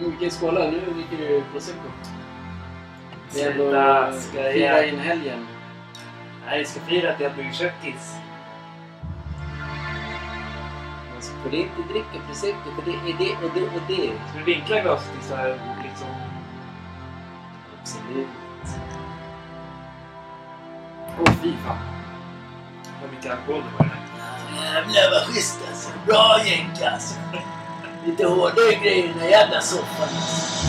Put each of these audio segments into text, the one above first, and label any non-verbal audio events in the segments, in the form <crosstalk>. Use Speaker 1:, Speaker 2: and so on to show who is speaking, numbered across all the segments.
Speaker 1: Vilken skåla? Nu dricker du prosecco. Det är ändå
Speaker 2: Sluta, ska jag-
Speaker 1: fira in helgen.
Speaker 2: Nej, jag ska fira att jag bygger köttkiss.
Speaker 1: Man får inte dricka prosecco för det är det och det och det.
Speaker 2: Ska du vinkla glaset till så här liksom...
Speaker 1: Absolut.
Speaker 2: Åh fy fan. Vad mycket alkohol det var i den här.
Speaker 1: Jävlar vad schysst alltså. Bra jänk alltså. Lite hårdare grejer i den här jävla soffan alltså.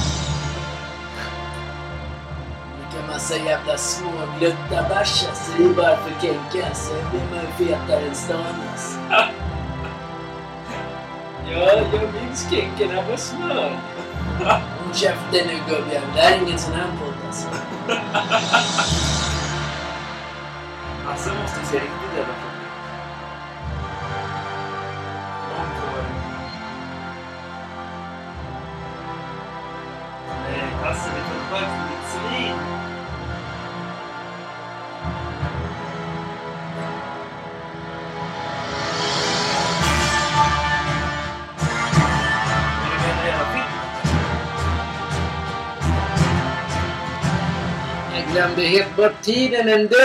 Speaker 1: Vilka massa jävla småglutta bärs alltså. Det är bara för Kenke alltså. Då blir man ju fetare än stan alltså. Ja, jag minns Kenke när han var smör. Håll käften nu gubbjävel. Det här är ingen sån här podd alltså.
Speaker 2: Hasse måste ju se
Speaker 1: helt bort tiden ändå.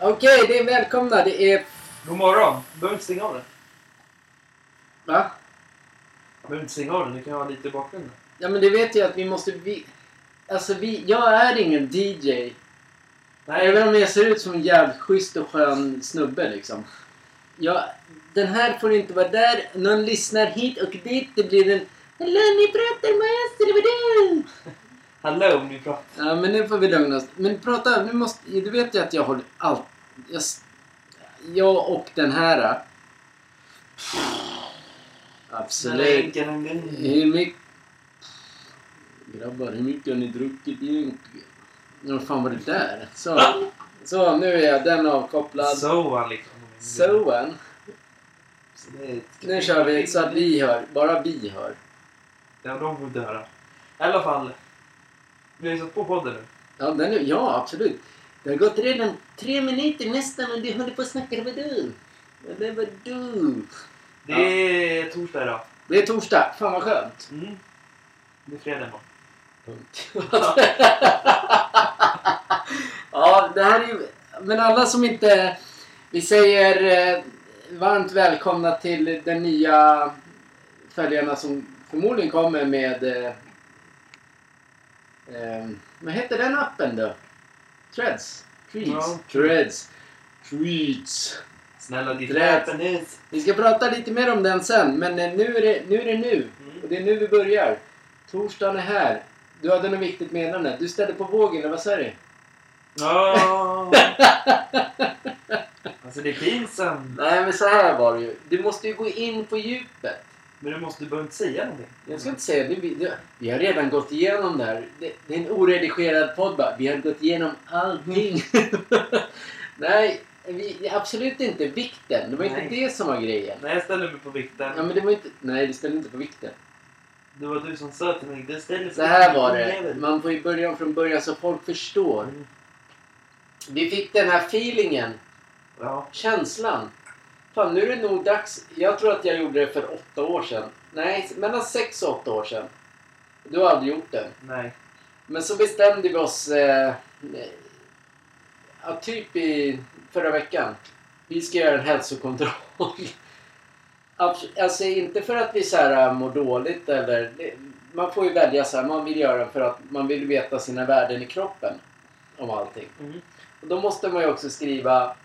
Speaker 1: Okej, det är välkomna. Det är...
Speaker 2: God morgon. Du behöver inte stänga av den.
Speaker 1: Va?
Speaker 2: Du behöver inte stänga av den. Du kan ha lite i bakgrunden.
Speaker 1: Ja men det vet jag att vi måste... Vi... Alltså vi... Jag är ingen DJ.
Speaker 2: Nej,
Speaker 1: Även om jag ser ut som en jävligt schysst och skön snubbe liksom. Jag... Den här får inte vara där. Någon lyssnar hit och dit. Det blir en... Hallå ni pratar med oss eller vadå?
Speaker 2: Hallå, om pratar.
Speaker 1: Ja men nu får vi lugna oss. Men prata, nu måste... Du vet ju att jag håller allt... Jag, jag och den här... Absolut. Hur mycket... Grabbar, hur mycket har ni druckit egentligen? Vad fan var det där? Så, så nu är jag den avkopplad.
Speaker 2: Så han liksom. Är-
Speaker 1: Nu kör vi så att vi hör. Bara vi hör.
Speaker 2: Ja, de får inte höra. I alla fall. Vi har ju satt på podden nu.
Speaker 1: Ja, den är, ja, absolut. Det har gått redan tre minuter nästan och du håller på att snacka. Vad du? Det var du.
Speaker 2: Det är torsdag idag.
Speaker 1: Det är torsdag. Fan vad skönt.
Speaker 2: Mm. Det är fredag imorgon. <laughs>
Speaker 1: ja, det här är ju... Men alla som inte... Vi säger eh, varmt välkomna till den nya följarna som förmodligen kommer med... Eh, eh, vad heter den appen då? Threads? Trees?
Speaker 2: Ja.
Speaker 1: Threads. Tweets.
Speaker 2: Snälla, ditt.
Speaker 1: Vi ska prata lite mer om den sen, men eh, nu är det nu. Är det nu.
Speaker 2: Mm.
Speaker 1: Och det är nu vi börjar. Torsdagen är här. Du hade något viktigt meddelande. Du ställde på vågen, eller vad sa du?
Speaker 2: Ja. <laughs> alltså det är pinsamt.
Speaker 1: Nej, men så här var det ju. Du måste ju gå in på djupet.
Speaker 2: Men du måste du behöver inte säga någonting.
Speaker 1: Jag ska inte säga det. Vi, det, vi har redan gått igenom det här. Det, det är en oredigerad podd bara. Vi har gått igenom allting. <laughs> Nej, vi, absolut inte vikten. Det var inte
Speaker 2: Nej.
Speaker 1: det som var grejen.
Speaker 2: Nej, jag ställer mig på vikten.
Speaker 1: Ja, men det var inte... Nej, du ställde inte på vikten.
Speaker 2: Det var du som sa till mig. Du ställer
Speaker 1: Så här var det. Man får ju börja om från början så folk förstår.
Speaker 2: Mm.
Speaker 1: Vi fick den här feelingen.
Speaker 2: Ja.
Speaker 1: Känslan. Fan, nu är det nog dags. Jag tror att jag gjorde det för åtta år sedan. Nej, mellan sex och åtta år sedan. Du har aldrig gjort det.
Speaker 2: Nej.
Speaker 1: Men så bestämde vi oss... Eh, ja, typ i förra veckan. Vi ska göra en hälsokontroll. <laughs> Alltså inte för att vi så här, mår dåligt eller... det- Man får ju välja så här. Man vill göra för att man vill veta sina värden i kroppen. Om allting.
Speaker 2: Mm.
Speaker 1: Och då måste man ju också skriva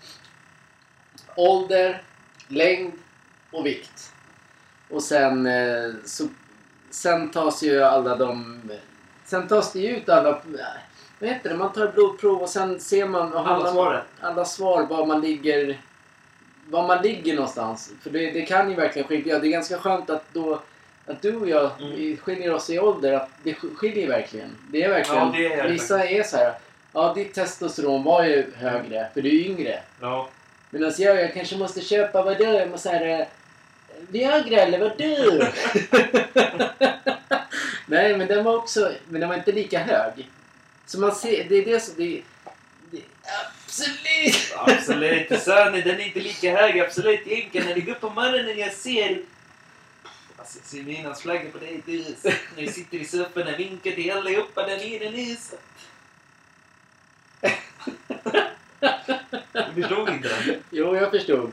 Speaker 1: ålder, längd och vikt. Och sen, eh, så, sen tas ju alla de... Sen tas det ju ut alla... Vad heter det? Man tar blodprov och sen ser man... och
Speaker 2: Alla svaren.
Speaker 1: Alla svar var man ligger... Var man ligger någonstans. För det, det kan ju verkligen skilja. Det är ganska skönt att då... Att du och jag
Speaker 2: Mm.
Speaker 1: skiljer oss i ålder. Att det sk- skiljer verkligen. Det är verkligen...
Speaker 2: Ja, det är
Speaker 1: vissa är så här. Ja, ditt testosteron var ju högre. För du är yngre.
Speaker 2: Ja.
Speaker 1: Medan jag, jag kanske måste köpa, vadå? Jag måste säga Viagra eller vadå? <laughs> Nej, men den var också, men den var inte lika hög. Så man ser, det är det som, det, det absolut.
Speaker 2: Absolut. Sonny, den är inte lika hög. Absolut. Egentligen när det går upp på morgonen jag ser... Alltså, jag ser midnattsflaggor på dig dus. När du sitter i soffan och vinkar till allihopa där nere i huset. Du förstod inte den?
Speaker 1: Jo, jag förstod.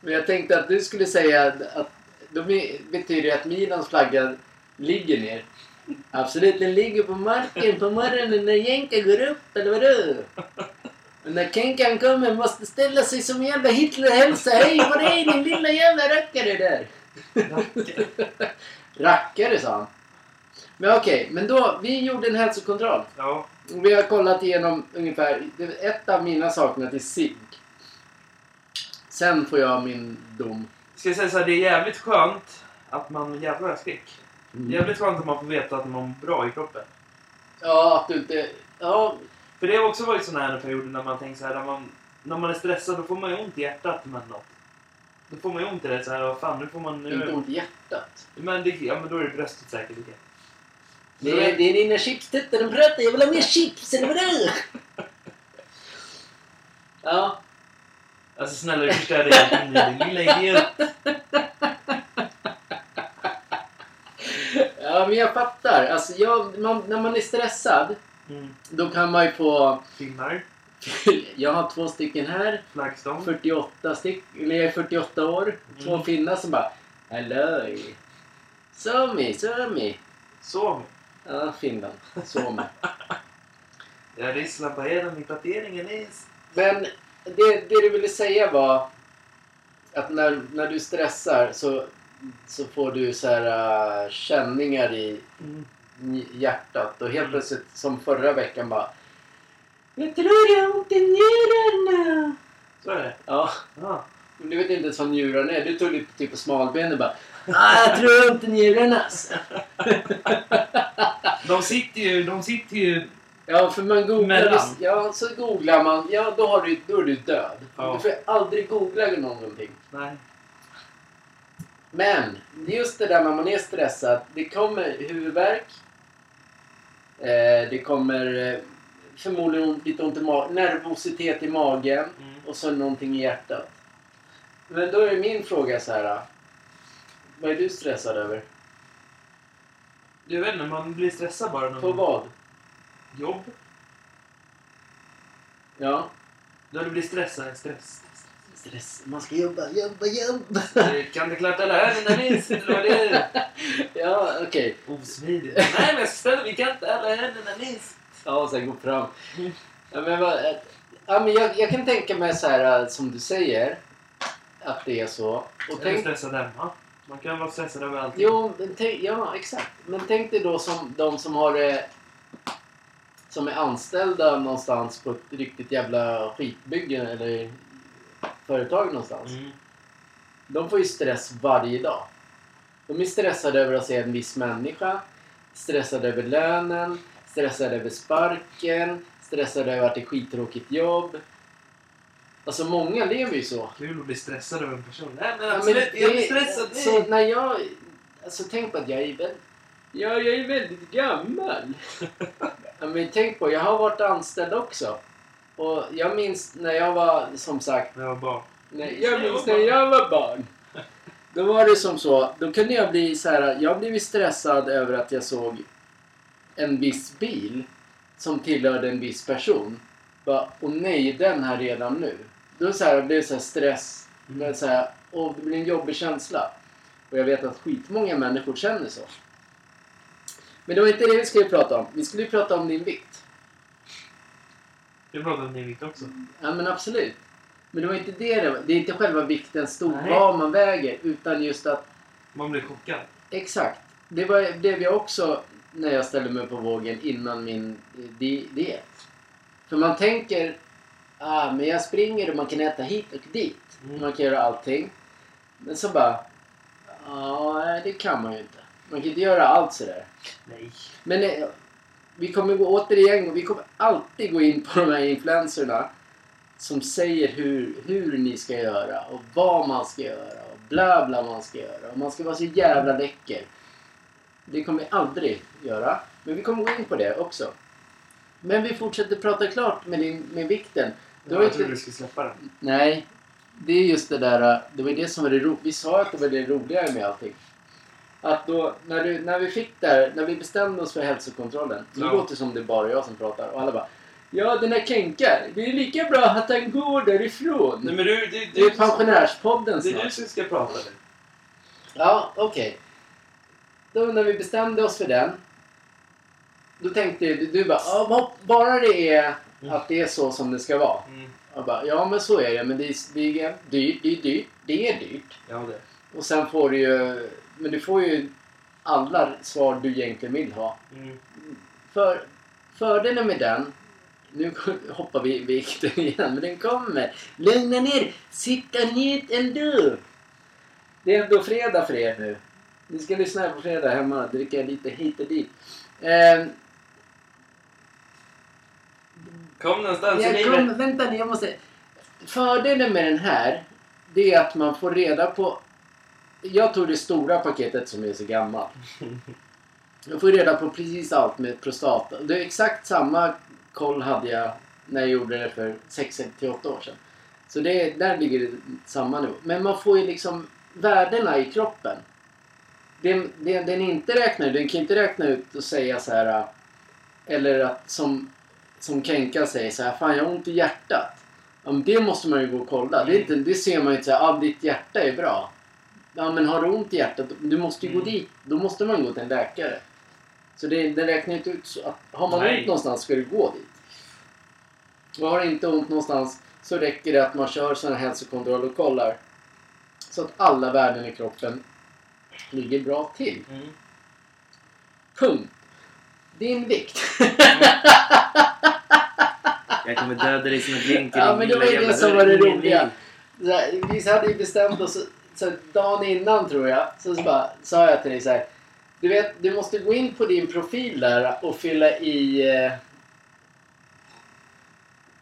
Speaker 1: Men jag tänkte att du skulle säga att då be- betyder det att Milans flagga ligger ner. Absolut, den ligger på marken på morgonen när Jenka går upp, eller vadå? Och när Kenkan kommer måste ställa sig som jävla Hitler och hälsa Hej på dig din lilla jävla rackare där!
Speaker 2: Rackare.
Speaker 1: Rackare sa han. Men okej, men då, vi gjorde en hälsokontroll.
Speaker 2: Ja.
Speaker 1: Vi har kollat igenom ungefär, är ett av mina saknar till zink. Sen får jag min dom.
Speaker 2: Ska jag säga så här, det är jävligt skönt att man... Jävlar jag skrek.
Speaker 1: Mm.
Speaker 2: Jävligt skönt att man får veta att man mår bra i kroppen.
Speaker 1: Ja, att du inte... Ja,
Speaker 2: För det har också varit såna här perioder när man tänker så här, när man, när man är stressad då får man ju ont i hjärtat med något. Då får man ju ont i det så här, vad fan nu får man...
Speaker 1: inte
Speaker 2: Nu,
Speaker 1: ont i hjärtat.
Speaker 2: men, det, ja, men då är det bröstet säkert. Det
Speaker 1: är, det är dina chipstuttar de pratar. Jag vill ha mer chips, eller vadå? Ja,
Speaker 2: Alltså snälla du förstör det nu din lilla idiot.
Speaker 1: ja men jag fattar. Alltså, jag, man, när man är stressad,
Speaker 2: Mm.
Speaker 1: då kan man ju få...
Speaker 2: Finnar, <laughs>
Speaker 1: Jag har två stycken här.
Speaker 2: flaggstång.
Speaker 1: 48 styck, eller jag är 48 år. Två
Speaker 2: Mm.
Speaker 1: finnar som bara Hallå! Suomi, Suomi!
Speaker 2: Sov.
Speaker 1: Ja, Finland. Suomi.
Speaker 2: Jag risslar på er i kvarteringen is.
Speaker 1: Men det, det du ville säga var att när, när du stressar så, så får du så här äh, känningar i,
Speaker 2: Mm.
Speaker 1: hjärtat och helt
Speaker 2: Mm.
Speaker 1: plötsligt som förra veckan bara Jag tror jag har ont i njurarna.
Speaker 2: Så är det.
Speaker 1: Ja,
Speaker 2: Ja.
Speaker 1: men du vet inte ens vad njurarna är. Du tog lite typ på smalbenet bara <laughs> ah, jag tror jag har ont i njurarna alltså. <laughs>
Speaker 2: De sitter ju, de sitter ju...
Speaker 1: Ja, för man googlar... Ja, så googlar man. Ja, då, har du, då är du död.
Speaker 2: Ja.
Speaker 1: Du får aldrig googla någonting.
Speaker 2: Nej.
Speaker 1: Men, just det där när man är stressad. Det kommer huvudvärk. Eh, det kommer eh, förmodligen lite ont i magen. Nervositet i magen.
Speaker 2: Mm.
Speaker 1: Och så någonting i hjärtat. Men då är min fråga så här. Vad är du stressad över?
Speaker 2: Du vet inte, man blir stressad bara när
Speaker 1: På
Speaker 2: man...
Speaker 1: vad?
Speaker 2: Jobb.
Speaker 1: Ja.
Speaker 2: När du blir stressad. Stress.
Speaker 1: Stress. Man ska jobba, jobba, jobba.
Speaker 2: stress. Kan du klart alla öronen minst? Eller vad det är? <laughs>
Speaker 1: ja, okej.
Speaker 2: Osmidigt. Nej men snälla vi kan inte alla öronen minst.
Speaker 1: Ja, och sen gå fram. Ja, men vad, eh, ja, men jag, jag kan tänka mig så här eh, som du säger. Att det är så. Och
Speaker 2: Eller
Speaker 1: tänk,
Speaker 2: stressad hemma. Man kan vara stressad över allting.
Speaker 1: jo, men tänk, ja, exakt. Men tänk dig då som de som har det som är anställda någonstans på ett riktigt jävla skitbygge eller företag någonstans.
Speaker 2: Mm.
Speaker 1: De får ju stress varje dag. De är stressade över att se en viss människa, stressade över lönen, stressade över sparken, stressade över att det är skittråkigt jobb. Alltså många lever ju så.
Speaker 2: Kul att bli stressad över en person. Nej men
Speaker 1: Ja, men
Speaker 2: absolut, jag blir
Speaker 1: det-
Speaker 2: stressad.
Speaker 1: Så
Speaker 2: Nej.
Speaker 1: när jag... Alltså tänk på att jag är väldigt... Ja, jag är väldigt gammal. <laughs> ja, men tänk på, jag har varit anställd också. Och jag minns när jag var, som sagt,
Speaker 2: När jag var barn.
Speaker 1: Nej, jag minns när jag var barn. Då var det som så. Då kunde jag bli så här. Jag blev stressad över att jag såg en viss bil som tillhörde en viss person. Bara, och nej, den här redan nu. Då så här, det så här stress. Men så här, och det blir en jobbig känsla. Och jag vet att skitmånga människor känner så. Men det var inte det vi skulle prata om. Vi skulle ju prata om din vikt.
Speaker 2: Jag pratade om din vikt också.
Speaker 1: Ja men absolut. Men det var inte det det var. Det är inte själva vikten stor,
Speaker 2: Nej.
Speaker 1: vad man väger. Utan just att,
Speaker 2: Man blir chockad.
Speaker 1: exakt. Det var det jag också när jag ställde mig på vågen innan min eh, di- diet. För man tänker, ah men jag springer och man kan äta hit och dit.
Speaker 2: Mm.
Speaker 1: Man kan göra allting. Men så bara, ja det kan man ju inte. Man kan inte göra allt sådär.
Speaker 2: Nej.
Speaker 1: Men eh, vi kommer gå återigen, vi kommer alltid gå in på de här influencerna som säger hur, hur ni ska göra och vad man ska göra och bla bla man ska göra och man ska vara så jävla läcker. Det kommer vi aldrig göra, men vi kommer gå in på det också. Men vi fortsätter prata klart med, din, med vikten.
Speaker 2: Jag trodde du skulle släppa den.
Speaker 1: Nej, det är just det där, det var det som var det roliga. Vi sa att det var det roliga med allting. Att då, när, du, när vi fick där, när vi bestämde oss för hälsokontrollen. Nu
Speaker 2: Ja.
Speaker 1: låter det som det är bara jag som pratar. Och alla bara Ja, den här Kenka. Det är lika bra att han går därifrån.
Speaker 2: Nej, men du, du,
Speaker 1: det är
Speaker 2: du,
Speaker 1: pensionärspodden
Speaker 2: det är du
Speaker 1: snart.
Speaker 2: som ska prata nu.
Speaker 1: Ja, okej. Då när vi bestämde oss för den. Då tänkte du, du bara, bara det är att det är så som det ska vara.
Speaker 2: Mm.
Speaker 1: Jag bara, ja men så är det. Men det är, det är dyrt, det är dyrt, det är dyrt.
Speaker 2: Ja, det.
Speaker 1: Och sen får du ju, men du får ju alla svar du egentligen vill ha.
Speaker 2: Mm.
Speaker 1: För, fördelen med den, nu <laughs> hoppar vi vikten igen, men den kommer. Lugna ner, sitta ner ändå. Det är ändå fredag för er nu. Ni ska lyssna här på fredag hemma, dricka lite hit och dit. Eh,
Speaker 2: Kom någonstans i
Speaker 1: jag
Speaker 2: livet.
Speaker 1: kom, vänta nu, jag måste... Fördelen med den här, det är att man får reda på... Jag tog det stora paketet som är så gammalt. Jag får reda på precis allt med prostata. Det är exakt samma koll hade jag när jag gjorde det för 6 till 8 år sedan. Så det, där ligger det samma nivå. Men man får ju liksom värdena i kroppen. Det, det, den inte räknar ut, den kan inte räkna ut och säga så här eller att som, som Kenka säger så här, fan jag har ont i hjärtat. Ja, men det måste man ju gå och kolla. Det, är inte, det ser man ju inte så här, ah, ditt hjärta är bra. Ja men har du ont i hjärtat, du måste ju gå
Speaker 2: Mm.
Speaker 1: dit. Då måste man gå till en läkare. Så det, det räknar inte ut så att har man
Speaker 2: Nej.
Speaker 1: ont någonstans ska du gå dit. Och har du inte ont någonstans så räcker det att man kör sådana hälsokontroller och kollar. Så att alla värden i kroppen ligger bra till.
Speaker 2: Mm.
Speaker 1: Punkt. Din vikt. <laughs>
Speaker 2: Jag kommer döda dig som ett länk i
Speaker 1: Ja, men det var ju det som var det roliga. här, vi hade ju bestämt oss så dagen innan tror jag. Så, så bara, sa jag till dig så här. Du vet, du måste gå in på din profil där och fylla i eh,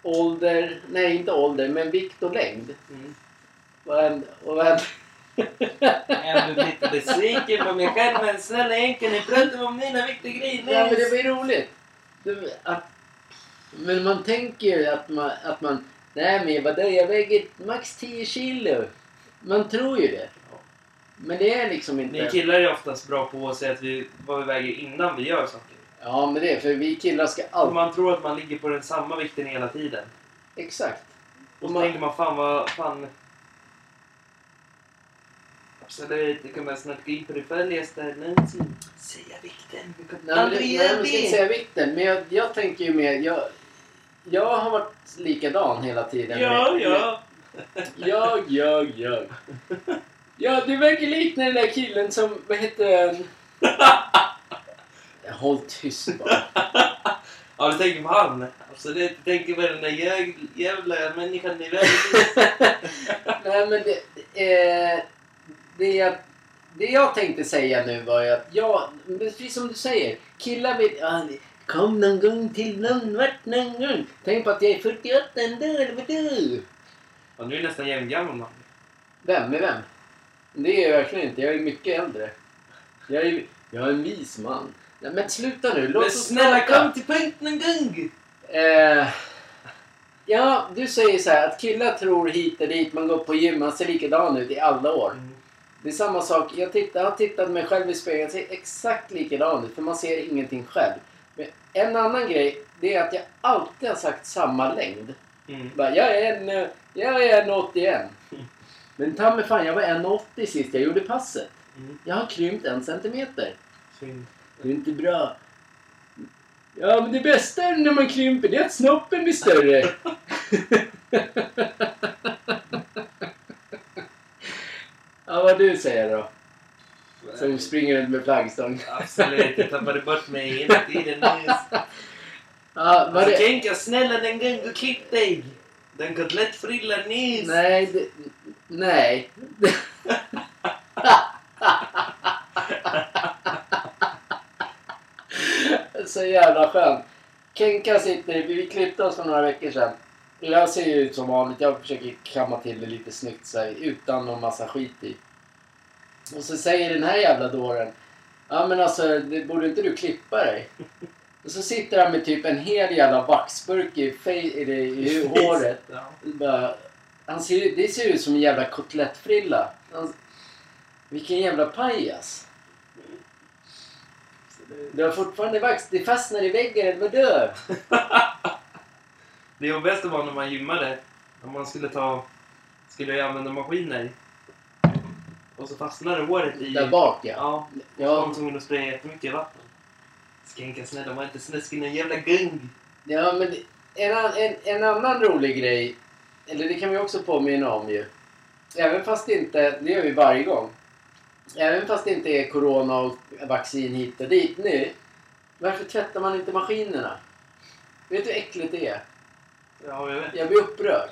Speaker 1: ålder, nej inte ålder, men vikt och längd.
Speaker 2: Mm.
Speaker 1: Och en, och en,
Speaker 2: Jag blir lite besviken på mig själv men snälla Henke, ni pratar om mina viktiga grejer.
Speaker 1: ja, men det var ju roligt. Du, att, men man tänker ju att man, att man nej men vadå, jag väger max 10 kilo. Man tror ju det. Men det är liksom inte...
Speaker 2: Ni killar är oftast bra på att säga att vi, vad vi väger innan vi gör saker.
Speaker 1: Ja, men det är för vi killar ska alltid...
Speaker 2: man tror att man ligger på den samma vikten hela tiden.
Speaker 1: Exakt.
Speaker 2: Och så
Speaker 1: Man-
Speaker 2: tänker man fan vad fan... Absolut, det kommer snart gå in på det följaste någonsin. Säga vikten. Vi kommer
Speaker 1: Nej, men, det-
Speaker 2: aldrig
Speaker 1: nej,
Speaker 2: göra
Speaker 1: man ska inte säga vikten, men jag, jag tänker ju mer... Jag, jag har varit likadan hela tiden.
Speaker 2: Ja,
Speaker 1: med-
Speaker 2: ja.
Speaker 1: med- Jag, jag, jag. Ja, du verkar likna den där killen som... Vad heter han? Håll tyst bara.
Speaker 2: Ja, du tänker på han. Absolut, du tänker på den där jä- jävla människan i världen. <laughs>
Speaker 1: Nej, men det... Eh, det, jag, det jag tänkte säga nu var ju att jag... Precis som du säger. Killar vill... Kom någon gång till någon vart någon gång. Tänk på att jag är 48 ändå, eller vadå?
Speaker 2: Ja, nu är nästan jämngammal man.
Speaker 1: Vem med vem? Det är jag verkligen inte. Jag är mycket äldre. Jag är, jag är en vis man. Nej, men sluta nu. Låt
Speaker 2: Men
Speaker 1: oss
Speaker 2: snälla
Speaker 1: prata.
Speaker 2: kom till punkt någon gång!
Speaker 1: Eh, ja, du säger så här att killar tror hit och dit. Man går på gym, man ser likadan ut i alla år. Det är samma sak. Jag, tittar, jag har tittat mig själv i spegeln. Jag ser exakt likadan ut. För man ser ingenting själv. Men en annan grej. Det är att jag alltid har sagt samma längd.
Speaker 2: Mm.
Speaker 1: Bara, jag är en, jag är en 81. <laughs> Men ta mig fan, jag var 1,80 sist jag gjorde passet.
Speaker 2: Mm.
Speaker 1: Jag har krympt en centimeter.
Speaker 2: Synd.
Speaker 1: Det är inte bra. Ja, men det bästa när man krymper det är att snoppen blir större. <laughs> <laughs> ja, vad du säger då? Som springer runt med flaggstång.
Speaker 2: Absolut, jag tappade bort mig hela tiden nyss. <laughs>
Speaker 1: Vad
Speaker 2: Alltså
Speaker 1: det...
Speaker 2: Snälla den gång du klipp dig! Den kotlettfrillan nyss!
Speaker 1: Nej, det... Nej. <laughs> Så jävla skönt. Kenka sitter, vi klippte oss för några veckor sedan. Jag ser ju ut som vanligt, jag försöker kamma till det lite snyggt så här, utan någon massa skit i. Och så säger den här jävla dåren. Ja men alltså, det, borde inte du klippa dig? <laughs> Och så sitter han med typ en hel jävla vaxburk i, i, det- i håret. Bara, han ser, det ser ut som en jävla kotlettfrilla. Han, vilken jävla pajas. Du har fortfarande vax. Det fastnar i väggen eller dör? <laughs>
Speaker 2: Det jobbigaste var när man gymmade. När man skulle ta... Skulle jag använda maskiner. Och så fastnade håret i...
Speaker 1: Där bak ja.
Speaker 2: Ja. Ja. Man var tvungen att spraya jättemycket vatten. Skänka snälla, var inte snuskig en jävla gung.
Speaker 1: ja men en, en, en annan rolig grej. Eller det kan vi också påminna om ju. Även fast det inte, det gör vi varje gång. Även fast det inte är corona och vaccin hit och dit nu. Varför tvättar man inte maskinerna? Vet du hur äckligt det är?
Speaker 2: Ja, jag vet.
Speaker 1: Jag blir upprörd.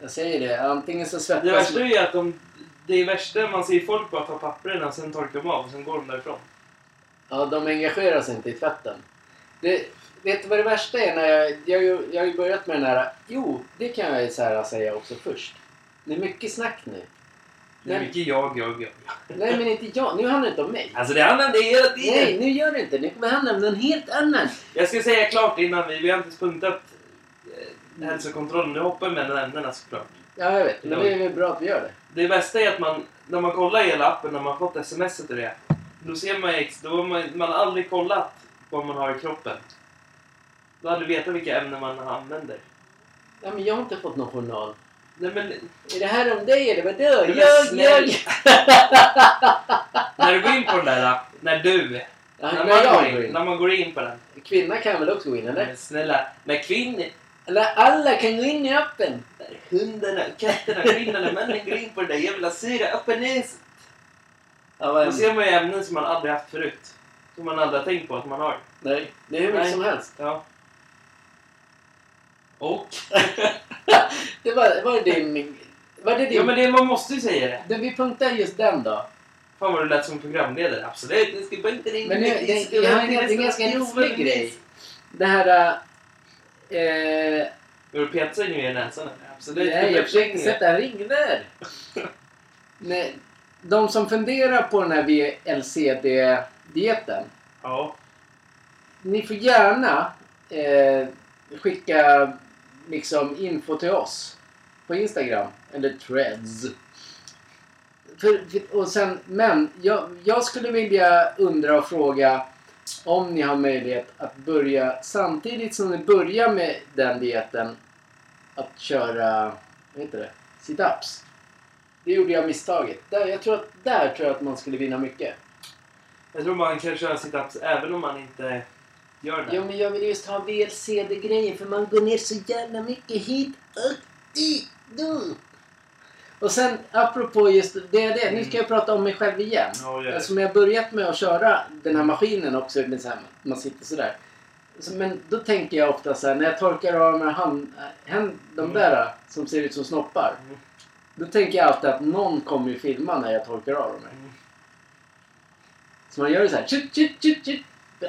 Speaker 1: Jag säger det. Antingen så svettas
Speaker 2: Det värsta är att de... Det är värsta man ser folk bara ta papperna och sen torkar de av och sen går de därifrån.
Speaker 1: Ja, de engagerar sig inte i tvätten. Det, vet du vad det värsta är? När jag, jag, jag har ju börjat med den här... Jo, det kan jag ju så här säga också först. Det är mycket snack nu.
Speaker 2: Det är mycket jag, jag, jag.
Speaker 1: Nej, men inte jag. Nu handlar det inte om mig.
Speaker 2: Alltså det handlar om det hela tiden.
Speaker 1: Nej, nu gör det inte. Nu kommer det handla om någon helt annan.
Speaker 2: Jag ska säga klart innan vi... Vi har inte ens punktat eh, hälsokontrollen. Nu hoppar vi mellan ämnena såklart.
Speaker 1: Ja, jag vet. Men det är väl bra att vi gör det.
Speaker 2: Det bästa är att man, när man kollar i hela appen, när man fått sms och det. Då ser man, ex- då har man, man har aldrig kollat vad man har i kroppen. Då hade du vetat vilka ämnen man använder.
Speaker 1: Ja, men jag har inte fått någon journal.
Speaker 2: Nej men,
Speaker 1: Är det här om dig eller vadå? Jag, jag...
Speaker 2: när du går in på den där, när du,
Speaker 1: Ja,
Speaker 2: när,
Speaker 1: när
Speaker 2: man går in,
Speaker 1: in.
Speaker 2: när man går in på den.
Speaker 1: Kvinna kan väl också gå in, eller?
Speaker 2: Men snälla, när kvinnor,
Speaker 1: Eller alla kan gå in i appen.
Speaker 2: hundarna, katterna, kvinnorna, männen går in på den där jävla sura appen is.
Speaker 1: Ja,
Speaker 2: Då ser man ju ämnen som man aldrig haft förut. Som man aldrig har tänkt på att man har.
Speaker 1: Nej, det är hur mycket
Speaker 2: Nej.
Speaker 1: som helst.
Speaker 2: Ja. Och?
Speaker 1: Det var, var det din... Var det din...
Speaker 2: Ja men det, man måste ju säga det.
Speaker 1: Du, vi punktar just den då.
Speaker 2: Fan vad du lät som programledare. Absolut, ni ska punkta in
Speaker 1: Men det, det, jag har en, en ganska rolig grej. Det här... Eh,
Speaker 2: Vill du peta sig nu i näsan? Absolut.
Speaker 1: nej, jag försökte sätta en ring där. <laughs> Nej, de som funderar på den här VLCD-dieten.
Speaker 2: Ja.
Speaker 1: Ni får gärna eh, skicka liksom info till oss på Instagram eller threads. För, för, och sen, men jag, jag skulle vilja undra och fråga om ni har möjlighet att börja samtidigt som ni börjar med den dieten att köra, vad heter det, sit-ups. Det gjorde jag misstaget. Där, jag tror att, där tror jag att man skulle vinna mycket.
Speaker 2: Jag tror man kan köra sit-ups även om man inte gör det.
Speaker 1: Ja, men jag vill just ha VLCD-grejen för man går ner så jävla mycket hit och dit. Och sen apropå just det, är det nu ska jag prata om mig själv igen.
Speaker 2: Gör det.
Speaker 1: Eftersom jag börjat med att köra den här maskinen också, med så här, man sitter sådär. Så, men då tänker jag ofta så här, när jag torkar av här hand, hand, de
Speaker 2: Mm.
Speaker 1: där som ser ut som snoppar.
Speaker 2: Mm.
Speaker 1: Då tänker jag alltid att någon kommer ju filma när jag torkar av dem.
Speaker 2: Mm.
Speaker 1: Så man gör det så här. Tjut, tjut, tjut, tjut.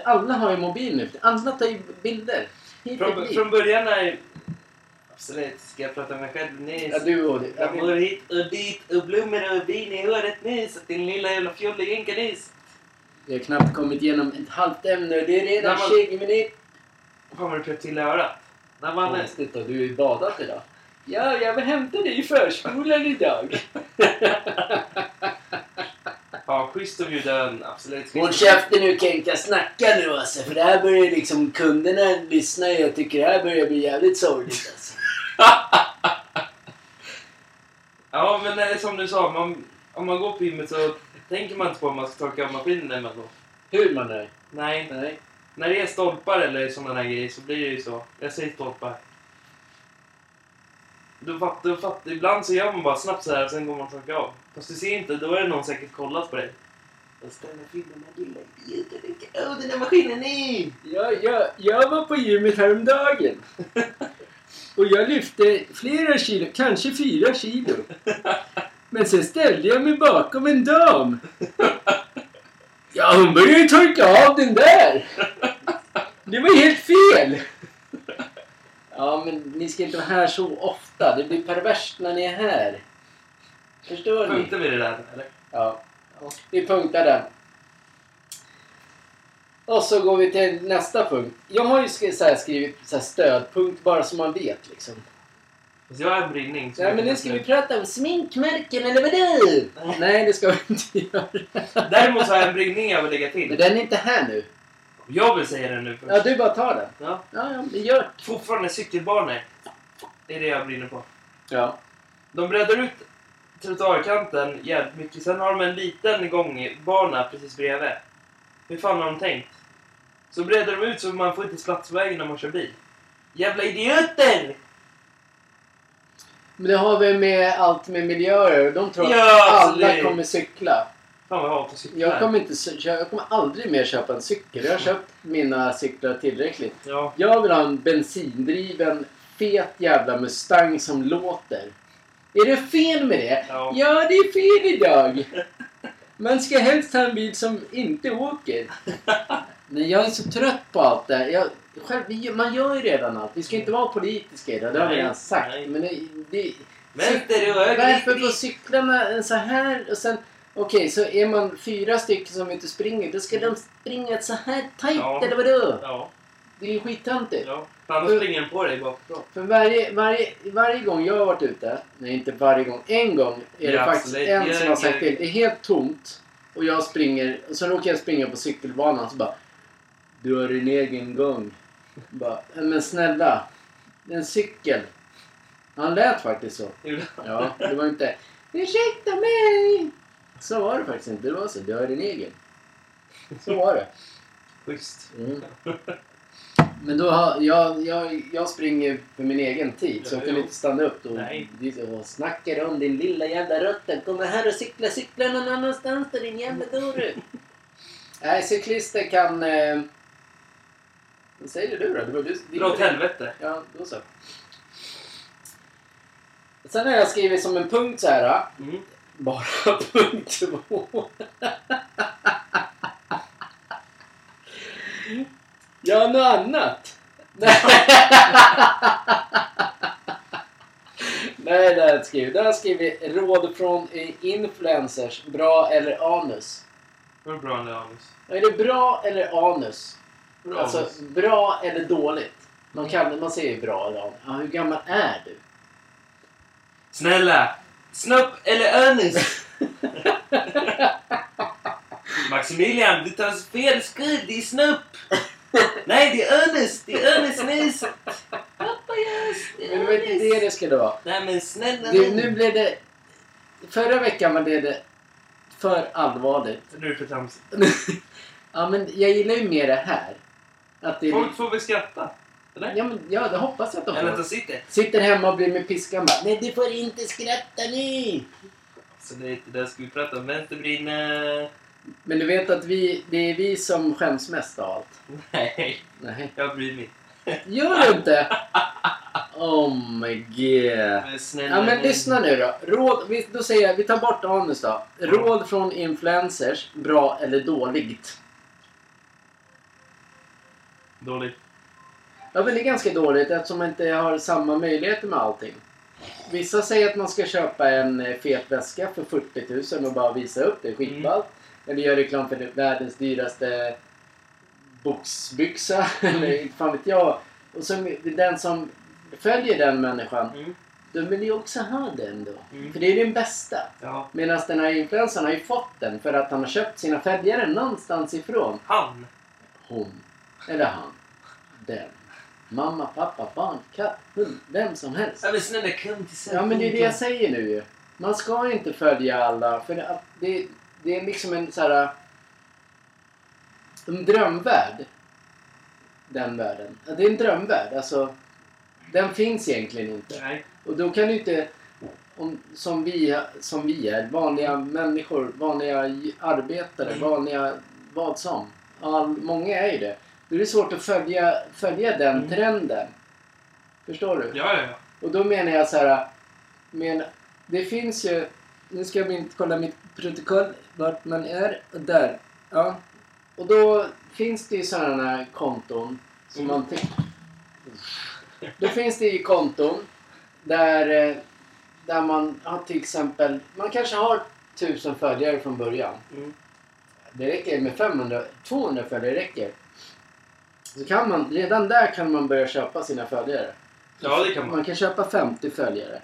Speaker 1: Alla har ju mobil nu. Alla tar ju bilder. Hit
Speaker 2: Från, från början när... Absolut, ska jag prata om mig själv nu?
Speaker 1: Ja, du och det.
Speaker 2: Jag går hit och dit och blommor och bin i håret nu så att din lilla jävla fjolle jänkar nyss.
Speaker 1: Vi har knappt kommit igenom ett halvt ämne och det är redan
Speaker 2: man-
Speaker 1: 20 minuter.
Speaker 2: Fan vad du pep till i örat. När man...
Speaker 1: Konstigt då, du har ju badat idag. Ja, jag vill hämta dig i förskolan idag. <laughs>
Speaker 2: Ja, schysst att bjuda en. Absolut.
Speaker 1: Håll käften nu Kenka, snacka nu alltså. För det här börjar liksom, kunderna lyssnar och tycker det här börjar bli jävligt sorgligt alltså. <laughs>
Speaker 2: Ja, men det är som du sa. Man, om man går på gymmet så tänker man inte på om man ska torka av maskinen emellanåt.
Speaker 1: Hur man är.
Speaker 2: Nej,
Speaker 1: Nej.
Speaker 2: när det är stolpar eller sådana där grejer så blir det ju så. Jag säger stolpar. Då fattar, då fattar, ibland så gör man bara snabbt så här och sen går man och torkar av. Fast du ser inte, då är det någon säkert kollat på dig. Och ställer till den här lilla idioten. Åh, den där maskinen är...
Speaker 1: Ja, jag, jag var på gymmet häromdagen. <laughs> Och jag lyfte flera kilo, kanske fyra kilo. Men sen ställde jag mig bakom en dam. Ja, hon började ju torka av den där. Det var helt fel. Ja, men ni ska inte vara här så ofta. Det blir perverst när ni är här. Förstår ni?
Speaker 2: Punktar vi det där eller?
Speaker 1: Ja. Vi punktar den. Och så går vi till nästa punkt. Jag har ju skri- så här skrivit så här stödpunkt bara så man vet liksom.
Speaker 2: Fast jag har en brinning.
Speaker 1: Nej men nu ska vi prata om sminkmärken eller vadå? Nej det ska vi inte göra.
Speaker 2: Däremot så har jag en brinning jag vill lägga
Speaker 1: Men
Speaker 2: till.
Speaker 1: den är inte här nu.
Speaker 2: Jag vill säga den nu först.
Speaker 1: Ja du bara tar den.
Speaker 2: Ja.
Speaker 1: Ja, ja, men gör det.
Speaker 2: Fortfarande cykelbanor. Det är det jag brinner på.
Speaker 1: Ja.
Speaker 2: De breddar ut trottoarkanten jävligt mycket. Sen har de en liten gångbana precis bredvid. Hur fan har de tänkt? Så breddar de ut så man får inte plats på vägen när man kör bil. Jävla idioter!
Speaker 1: Men det har vi med allt med miljöer. De tror att
Speaker 2: Ja, alltså
Speaker 1: alla
Speaker 2: det-
Speaker 1: kommer cykla.
Speaker 2: Fan vad jag hatar cyklar.
Speaker 1: Jag kommer, inte, jag kommer aldrig mer köpa en cykel. Jag har köpt mina cyklar tillräckligt.
Speaker 2: Ja.
Speaker 1: Jag vill ha en bensindriven, fet jävla Mustang som låter. Är det fel med det?
Speaker 2: Ja.
Speaker 1: Ja, det är fel idag. Man ska helst ha en bil som inte åker. <laughs> Nej, jag är så trött på allt det här. jag, själv, vi- Man gör ju redan allt. Vi ska inte vara politiska idag, det har vi redan sagt.
Speaker 2: nej.
Speaker 1: Men det, det,
Speaker 2: och
Speaker 1: varför får cyklarna så här och sen... Okej, så är man fyra stycken som inte springer, då ska de springa så här tajt
Speaker 2: Ja.
Speaker 1: eller vadå?
Speaker 2: Ja,
Speaker 1: Det är ju skittöntigt.
Speaker 2: ja. Annars springer den på dig bakifrån.
Speaker 1: För varje, varje, varje gång jag har varit ute, nej inte varje gång, en gång är det
Speaker 2: Ja,
Speaker 1: faktiskt
Speaker 2: absolut.
Speaker 1: en som har sagt till. Det är helt tomt och jag springer, och så råkar jag springa på cykelbanan så bara Du har din egen gång. Bara, "Ja, men snälla, det är en cykel. Han lät faktiskt så. Ja, det var inte Ursäkta mig! Så var det faktiskt inte. Det var så. Du har din egen. Så var det.
Speaker 2: Schysst.
Speaker 1: Mm. Men då har, jag, jag, jag springer för min egen tid så jag
Speaker 2: Ja,
Speaker 1: kan inte stanna upp och,
Speaker 2: Nej.
Speaker 1: och snacka om din lilla jävla rutten. Kom här och cykla, cykla någon annanstans då din jävla dåre. <laughs> Nej, cyklister kan... Eh, vad säger du då? Det var du,
Speaker 2: Dra åt helvete.
Speaker 1: Ja, då så. Sen har jag skrivit som en punkt så här.
Speaker 2: Mm.
Speaker 1: Bara <laughs> punkt två. Ja, något annat. Nej, <laughs> det har jag inte skrivit. Det har jag skrivit råd från influencers. Bra eller anus.
Speaker 2: Vad är bra med anus?
Speaker 1: Är det bra eller anus?
Speaker 2: Bra
Speaker 1: Alltså, bra eller dåligt? Man, kan, man säger ju bra anus. Ja, hur gammal är du?
Speaker 2: Snälla! Snopp eller anus? <laughs> Maximilian, du tar fel skriv. Det är snopp! Nej, det är anus! Det är anusnus! Pappa, yes! Det
Speaker 1: Men
Speaker 2: är
Speaker 1: det var inte det det skulle vara.
Speaker 2: Nej, men snälla
Speaker 1: Det, nu blev det... Förra veckan var det, det för allvarligt.
Speaker 2: Nu är det för tramsigt. <laughs>
Speaker 1: ja, men jag gillar ju mer det här. Att det.
Speaker 2: Folk får väl skratta? Eller?
Speaker 1: Ja, men, ja, det hoppas jag att de
Speaker 2: Eller att
Speaker 1: får.
Speaker 2: sitter.
Speaker 1: Sitter hemma och blir med piskan bara. Nej, du får inte skratta nu!
Speaker 2: Så det är inte det ska vi prata om. Vänsterbrinna...
Speaker 1: Men du vet att vi, det är vi som skäms mest av allt.
Speaker 2: Nej,
Speaker 1: Nej.
Speaker 2: jag bryr mig.
Speaker 1: Gör du inte? Oh my god.
Speaker 2: Men snälla
Speaker 1: Ja men lyssna nu då. Råd, vi, då säger jag, vi tar bort anus då. Råd från influencers, bra eller dåligt?
Speaker 2: Dåligt.
Speaker 1: Ja men det är ganska dåligt eftersom man inte har samma möjligheter med allting. Vissa säger att man ska köpa en eh, fet väska för 40 000 och bara visa upp det. Skitballt. Eller göra reklam för världens dyraste boxbyxa. <laughs> Eller inte fan vet jag. Och så den som följer den människan,
Speaker 2: Mm.
Speaker 1: de vill ju också ha den då.
Speaker 2: Mm.
Speaker 1: För det är den bästa.
Speaker 2: Ja.
Speaker 1: Medan den här influencern har ju fått den för att han har köpt sina följare någonstans ifrån.
Speaker 2: Han.
Speaker 1: Hon. Eller han. Den. Mamma, pappa, barn, katt, hund. Vem som helst.
Speaker 2: Ja men snälla kom till
Speaker 1: Ja men det är det jag säger nu ju. Man ska inte följa alla. För att det, det är liksom en så här... En drömvärld. Den världen. Det är en drömvärld. Alltså, den finns egentligen inte.
Speaker 2: Nej.
Speaker 1: Och då kan du inte, om, som, vi, som vi är, vanliga människor, vanliga arbetare,
Speaker 2: Mm.
Speaker 1: vanliga vad som. All, många är ju det. Då är det svårt att följa, följa den
Speaker 2: Mm.
Speaker 1: trenden. Förstår du?
Speaker 2: Ja, ja, ja.
Speaker 1: Och då menar jag så här. Men det finns ju... Nu ska jag inte kolla mitt protokoll vart man är. Där. Ja. Och då finns det ju sådana konton som
Speaker 2: Mm.
Speaker 1: man... Ty- då finns det ju konton där, eh, där man har till exempel... Man kanske har tusen följare från början.
Speaker 2: Mm.
Speaker 1: Det räcker med 500, 200 följare räcker. Så kan man, redan där kan man börja köpa sina följare.
Speaker 2: Ja, det kan man.
Speaker 1: Man kan köpa 50 följare.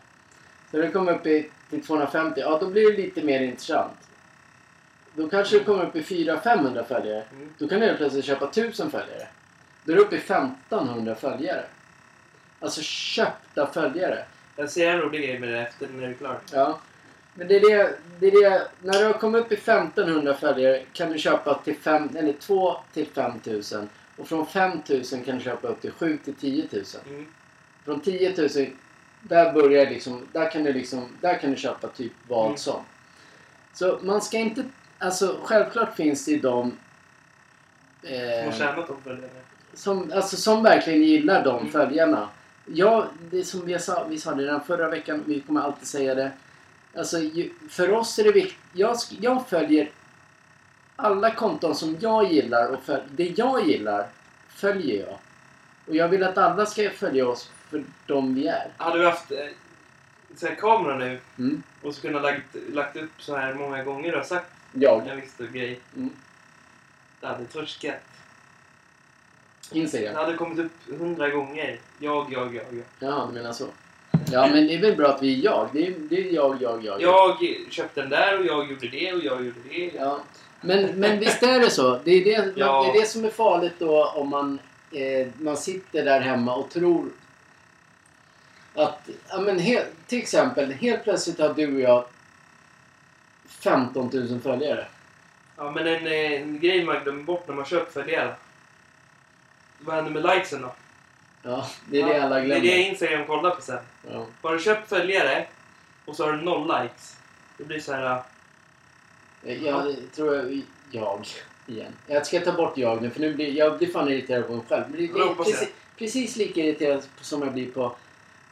Speaker 1: Så det kommer upp i, till 250. Ja, då blir det lite mer intressant. Då kanske det kommer upp i 400-500 följare.
Speaker 2: Mm.
Speaker 1: Då kan du helt plötsligt köpa 1000 följare. Då är du uppe i 1500 följare. Alltså köpta följare.
Speaker 2: Jag ser en rolig grej med det efter när det är klart.
Speaker 1: Ja. Men det är det, det, är det när du har kommit upp i 1500 följare kan du köpa till 5, eller 2 till 5000. Och från 5000 kan du köpa upp till 7 till 10 000.
Speaker 2: Mm.
Speaker 1: Från 10 000, där börjar liksom, där kan du liksom, där kan du köpa typ vad
Speaker 2: Mm.
Speaker 1: som. Så man ska inte, alltså självklart finns det ju de
Speaker 2: Som
Speaker 1: eh,
Speaker 2: har tjänat de följarna.
Speaker 1: som, alltså, som verkligen gillar de
Speaker 2: Mm.
Speaker 1: följarna. Ja, det som vi sa, vi sa det redan förra veckan, vi kommer alltid säga det. Alltså, för oss är det viktigt. Jag, jag följer alla konton som jag gillar och föl, det jag gillar följer jag. Och jag vill att alla ska följa oss för de vi är.
Speaker 2: Hade vi haft eh, så här kamera nu
Speaker 1: Mm.
Speaker 2: och så kunnat lagt, lagt upp så här många gånger och sagt
Speaker 1: Jag.
Speaker 2: en viss grej.
Speaker 1: Mm.
Speaker 2: Det hade torskat. Det
Speaker 1: Instagram.
Speaker 2: hade kommit upp hundra gånger. Jag, jag, jag, jag.
Speaker 1: Ja, du menar så. Ja, men det är väl bra att vi är jag. Det är, det är jag, jag, jag.
Speaker 2: Jag köpte den där och jag gjorde det och jag gjorde det.
Speaker 1: Ja. Men, men visst är det så. Det är det, <laughs>
Speaker 2: Ja.
Speaker 1: det är det som är farligt då om man, eh, man sitter där hemma och tror att, ja men he, till exempel, helt plötsligt har du och jag 15 000 följare.
Speaker 2: Ja, men en, eh, en grej man glömmer bort när man köper följare. Vad händer med likesen då?
Speaker 1: Ja, det är det alla glömmer.
Speaker 2: Det är det Instagram kollar på sen.
Speaker 1: Ja.
Speaker 2: Har du köpt följare och så har du noll likes. Det blir så här... äh,
Speaker 1: Jag tror jag, jag igen. Jag ska ta bort jag nu för nu blir jag blir fan irriterad på mig själv. Men det
Speaker 2: jag.
Speaker 1: precis, precis lika irriterad som jag blir på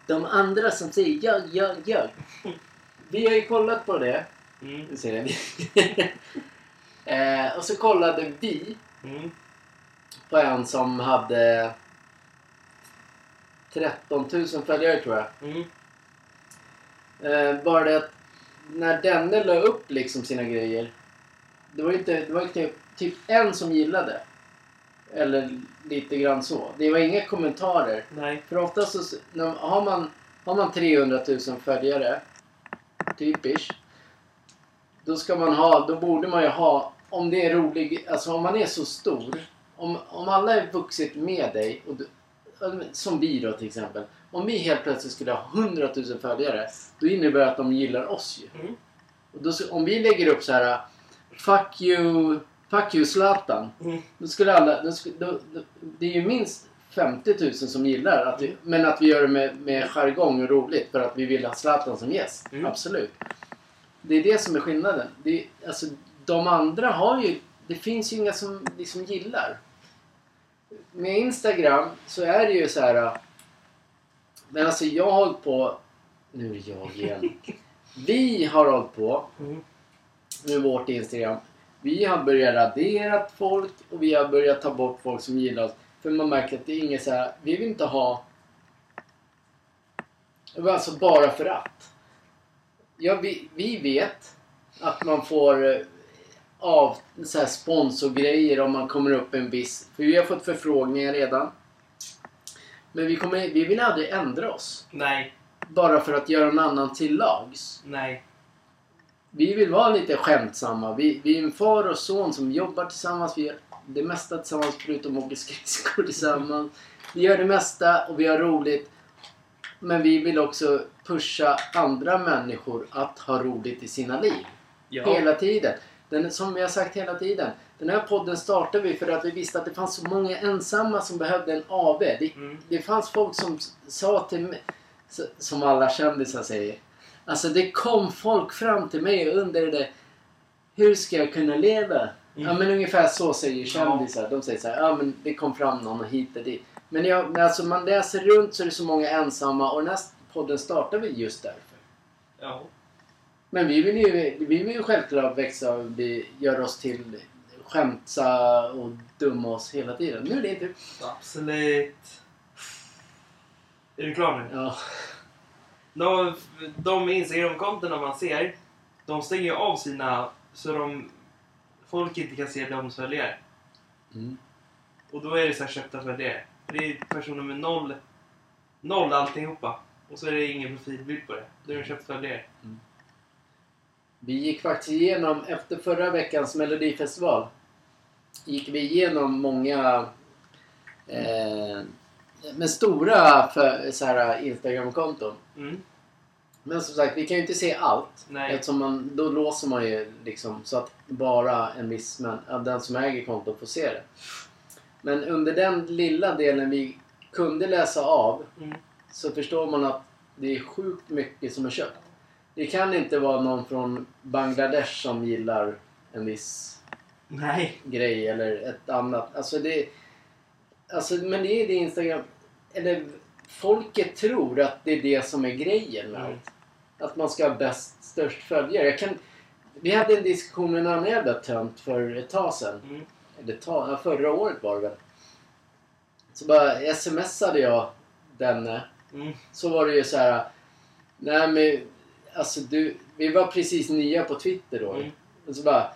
Speaker 1: de andra som säger jag, jag, jag. <laughs> Vi har ju kollat på det.
Speaker 2: Mm,
Speaker 1: ser <laughs> eh, och så kollade vi
Speaker 2: mm,
Speaker 1: på en som hade 13 000 följare tror jag.
Speaker 2: mm,
Speaker 1: Eh, bara det att när denne la upp liksom sina grejer. Det var inte, det var inte typ en som gillade. Eller lite grann så. Det var inga kommentarer.
Speaker 2: nej.
Speaker 1: För oftast så, när, har, man, har man 300 000 följare, typiskt. Då ska man ha, då borde man ju ha, om det är rolig, alltså om man är så stor. Om, om alla är vuxit med dig, och du, som vi då till exempel. Om vi helt plötsligt skulle ha 100 000 följare, då innebär det att de gillar oss ju.
Speaker 2: Mm.
Speaker 1: Och då, om vi lägger upp så här Fuck you, fuck you Zlatan.
Speaker 2: Mm.
Speaker 1: Då skulle alla, då, då, det är ju minst 50 000 som gillar att vi, men att vi gör det med, med jargong och roligt för att vi vill ha Zlatan som gäst.
Speaker 2: Mm.
Speaker 1: Absolut. Det är det som är skillnaden. Det är, alltså, de andra har ju, det finns ju inga som liksom gillar. Med Instagram så är det ju så här. Men alltså jag har hållit på, nu är jag igen. <laughs> Vi har hållit på
Speaker 2: Mm.
Speaker 1: med vårt Instagram. Vi har börjat radera folk och vi har börjat ta bort folk som gillar oss. För man märker att det är inget så här, vi vill inte ha... Alltså bara för att. Ja, vi, vi vet att man får av så här sponsorgrejer om man kommer upp en viss... För vi har fått förfrågningar redan. Men vi, kommer, vi vill aldrig ändra oss.
Speaker 2: Nej.
Speaker 1: Bara för att göra en annan till lags.
Speaker 2: Nej.
Speaker 1: Vi vill vara lite skämtsamma. Vi, vi är en far och son som jobbar tillsammans. Vi gör det mesta tillsammans förutom åker skridskor <laughs> tillsammans. Vi gör det mesta och vi har roligt. Men vi vill också pusha andra människor att ha roligt i sina liv.
Speaker 2: Ja.
Speaker 1: Hela tiden. Den, som vi har sagt hela tiden. Den här podden startade vi för att vi visste att det fanns så många ensamma som behövde en AV. Det,
Speaker 2: Mm.
Speaker 1: det fanns folk som sa till mig, som alla kändisar säger. Alltså det kom folk fram till mig och undrade hur ska jag kunna leva?
Speaker 2: Mm.
Speaker 1: Ja men ungefär så säger kändisar. De säger så här, ja men det kom fram någon och hit och dit. Men jag, alltså man läser runt så är det så många ensamma och den här podden startar vi just därför.
Speaker 2: Ja.
Speaker 1: Men vi vill ju, vi vill ju självklart växa och bli, göra oss till skämtsa och dumma oss hela tiden. Nu är det inte...
Speaker 2: Absolut. Är du klar nu?
Speaker 1: Ja.
Speaker 2: De, de Instagram-kontona man ser, de stänger ju av sina så de folk inte kan se deras följare.
Speaker 1: Mm.
Speaker 2: Och då är det så här köpta följare. Det är personer med noll, Noll alltihopa. Och så är det ingen profilbild på det. Då har du köpt följare.
Speaker 1: Vi gick faktiskt igenom, efter förra veckans melodifestival, gick vi igenom många eh, med stora för, så här, Instagram-konton.
Speaker 2: Mm.
Speaker 1: Men som sagt, vi kan ju inte se allt.
Speaker 2: Nej.
Speaker 1: Eftersom man, då låser man ju liksom så att bara en viss, men, den som äger kontot får se det. Men under den lilla delen vi kunde läsa av
Speaker 2: Mm.
Speaker 1: så förstår man att det är sjukt mycket som är köpt. Det kan inte vara någon från Bangladesh som gillar en viss
Speaker 2: Nej.
Speaker 1: grej eller ett annat. Alltså det... Alltså, men det är det Instagram... Eller folket tror att det är det som är grejen med
Speaker 2: Mm.
Speaker 1: allt. Att man ska ha bäst, störst följare. Jag kan, vi hade en diskussion med en annan jävla tönt för ett tag sedan.
Speaker 2: Mm.
Speaker 1: Eller ta, förra året var det väl. Så bara smsade jag denne.
Speaker 2: Mm.
Speaker 1: Så var det ju så här. Nej men alltså du. Vi var precis nya på Twitter då.
Speaker 2: Mm.
Speaker 1: Och så bara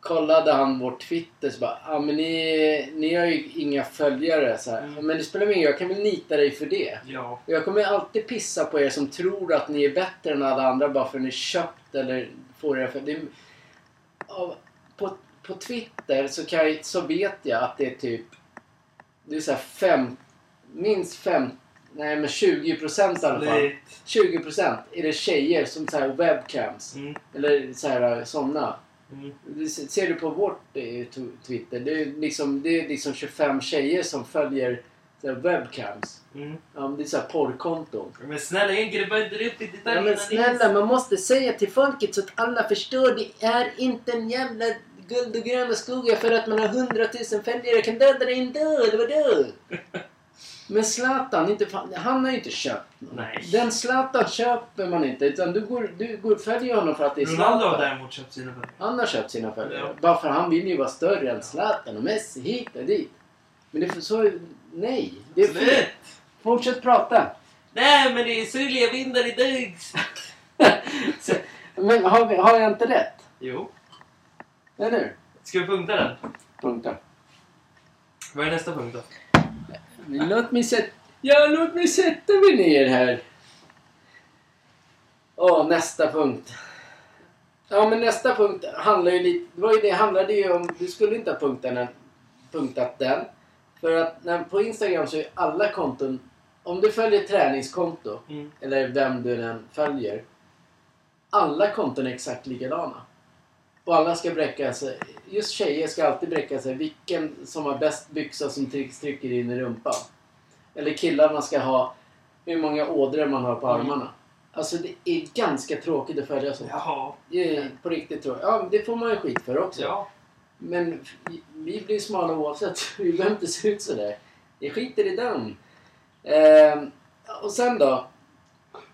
Speaker 1: kollade han vår Twitter så bara, ja ah, men ni, ni har ju inga följare så här.
Speaker 2: Mm.
Speaker 1: Men det spelar ingen roll, jag kan väl nita dig för det.
Speaker 2: Ja.
Speaker 1: Jag kommer alltid pissa på er som tror att ni är bättre än alla andra bara för att ni köpt eller får era av- på, på Twitter så, kan jag, så vet jag att det är typ det är så här fem, minst fem, nej men 20 procent i alla fall.
Speaker 2: Lite.
Speaker 1: 20 procent är det tjejer som så här webcams.
Speaker 2: Mm.
Speaker 1: Eller så här sådana.
Speaker 2: Mm.
Speaker 1: Det ser du på vårt eh, tw- Twitter. Det är liksom, det är liksom 25 tjejer som följer så här webcams.
Speaker 2: Mm.
Speaker 1: Ja, det är så här porrkonton.
Speaker 2: Men snälla Henke, bara inte upp i
Speaker 1: Ja, men snälla, man måste säga till folket så att alla förstår. Det är inte en jävla guld och gröna skogar för att man har 100 000 följare. kan döda dig ändå, eller vadå? <laughs> Men Zlatan, inte fan, han har ju inte köpt någon.
Speaker 2: Nej.
Speaker 1: Den Zlatan köper man inte. Utan du går, du går följer honom för att det är
Speaker 2: Ronaldo har
Speaker 1: Zlatan.
Speaker 2: däremot köpt sina följare.
Speaker 1: Han har köpt sina följare.
Speaker 2: Ja.
Speaker 1: Bara för han vill ju vara större än Zlatan och Messi hit och dit. Men det är för så... Nej. Det är fel. Fortsätt prata.
Speaker 2: Nej, men det är syrliga vindar i Dugs. <laughs>
Speaker 1: Så, Men har, vi, har jag inte rätt?
Speaker 2: Jo.
Speaker 1: Eller hur?
Speaker 2: Ska vi punkta den?
Speaker 1: Punkta.
Speaker 2: Vad är nästa punkt då?
Speaker 1: Låt mig sätta... Ja, låt mig sätta mig ner här. Åh, nästa punkt. Ja, men nästa punkt handlar ju lite... Det var ju det handlade ju om... Du skulle inte ha punktat den. Punktat den. För att när, på Instagram så är alla konton... Om du följer träningskonto,
Speaker 2: Mm.
Speaker 1: eller vem du än följer. Alla konton är exakt likadana. Och alla ska bräcka sig. Just tjejer ska alltid bräcka sig. Vilken som har bäst byxa som trycker in i rumpan. Eller killarna ska ha hur många ådror man har på
Speaker 2: Mm.
Speaker 1: armarna. Alltså det är ganska tråkigt att följa så.
Speaker 2: Jaha.
Speaker 1: Det är på riktigt tråkigt. Ja, det får man ju skit för också.
Speaker 2: Ja.
Speaker 1: Men vi blir smala oavsett. <laughs> Vi behöver inte se ut sådär. Det skiter i dem. Ehm, och sen då.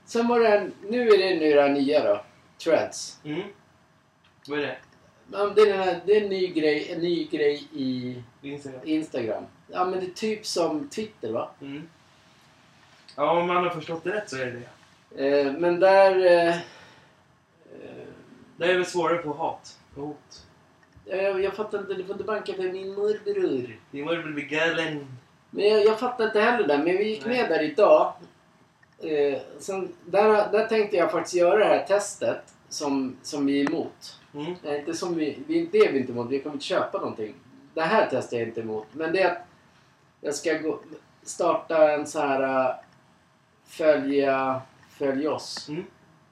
Speaker 1: Sen var det en, Nu är det nu det här nya då. Threads.
Speaker 2: Mm. Vad är det?
Speaker 1: Ja, Det är, den här, det är en ny grej, en ny grej i
Speaker 2: Instagram.
Speaker 1: Instagram. Ja men det är typ som Twitter va?
Speaker 2: Mm. Ja, om man har förstått det rätt så är det det.
Speaker 1: Eh, men där... Eh, eh,
Speaker 2: Det är väl svårare på hat och hot.
Speaker 1: jag, jag fattar inte, du får inte banka för min morbror.
Speaker 2: Din morbror blir galen.
Speaker 1: Men jag, jag fattar inte heller det. Men vi gick
Speaker 2: Nej.
Speaker 1: med där idag. Eh, sen, där, där tänkte jag faktiskt göra det här testet som, som vi är emot.
Speaker 2: Mm.
Speaker 1: Nej, inte som vi, vi, det är vi inte emot. Vi kommer inte köpa någonting. Det här testar jag inte emot. Men det är att jag ska gå, starta en så här äh, följa, följ oss.
Speaker 2: Mm.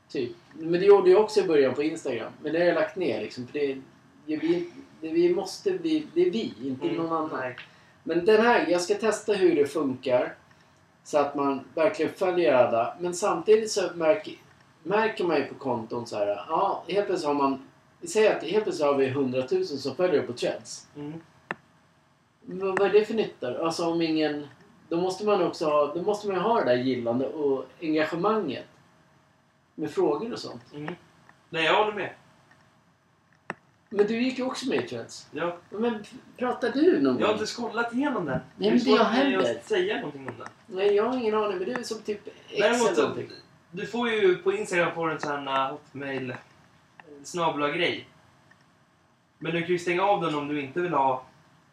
Speaker 1: Typ. Men det gjorde jag också i början på Instagram. Men det har jag lagt ner liksom. För det, det, vi, det, vi måste bli, det är vi, inte
Speaker 2: Mm.
Speaker 1: någon annan. Men den här, jag ska testa hur det funkar. Så att man verkligen följer alla. Men samtidigt så märker, märker man ju på konton så här. Ja, helt plötsligt har man... Säger att helt plötsligt har vi 100 000 som följer på Threads.
Speaker 2: Mm.
Speaker 1: Men vad är det för nytta? Alltså om ingen... Då måste man också ha, då måste man ha det där gillande och engagemanget. Med frågor och sånt.
Speaker 2: Mm. Nej, jag håller med.
Speaker 1: Men du gick ju också med i Threads.
Speaker 2: Ja.
Speaker 1: Men pratar du någon
Speaker 2: Jag har
Speaker 1: gång?
Speaker 2: inte kollat igenom den.
Speaker 1: men
Speaker 2: Det är
Speaker 1: inte jag heller.
Speaker 2: att säga någonting om den.
Speaker 1: Nej, jag har ingen aning. Men du är som typ X
Speaker 2: Däremot
Speaker 1: eller någonting.
Speaker 2: du får ju på Instagram får du en sån här hotmail snabla grej. Men du kan ju stänga av den om du inte vill ha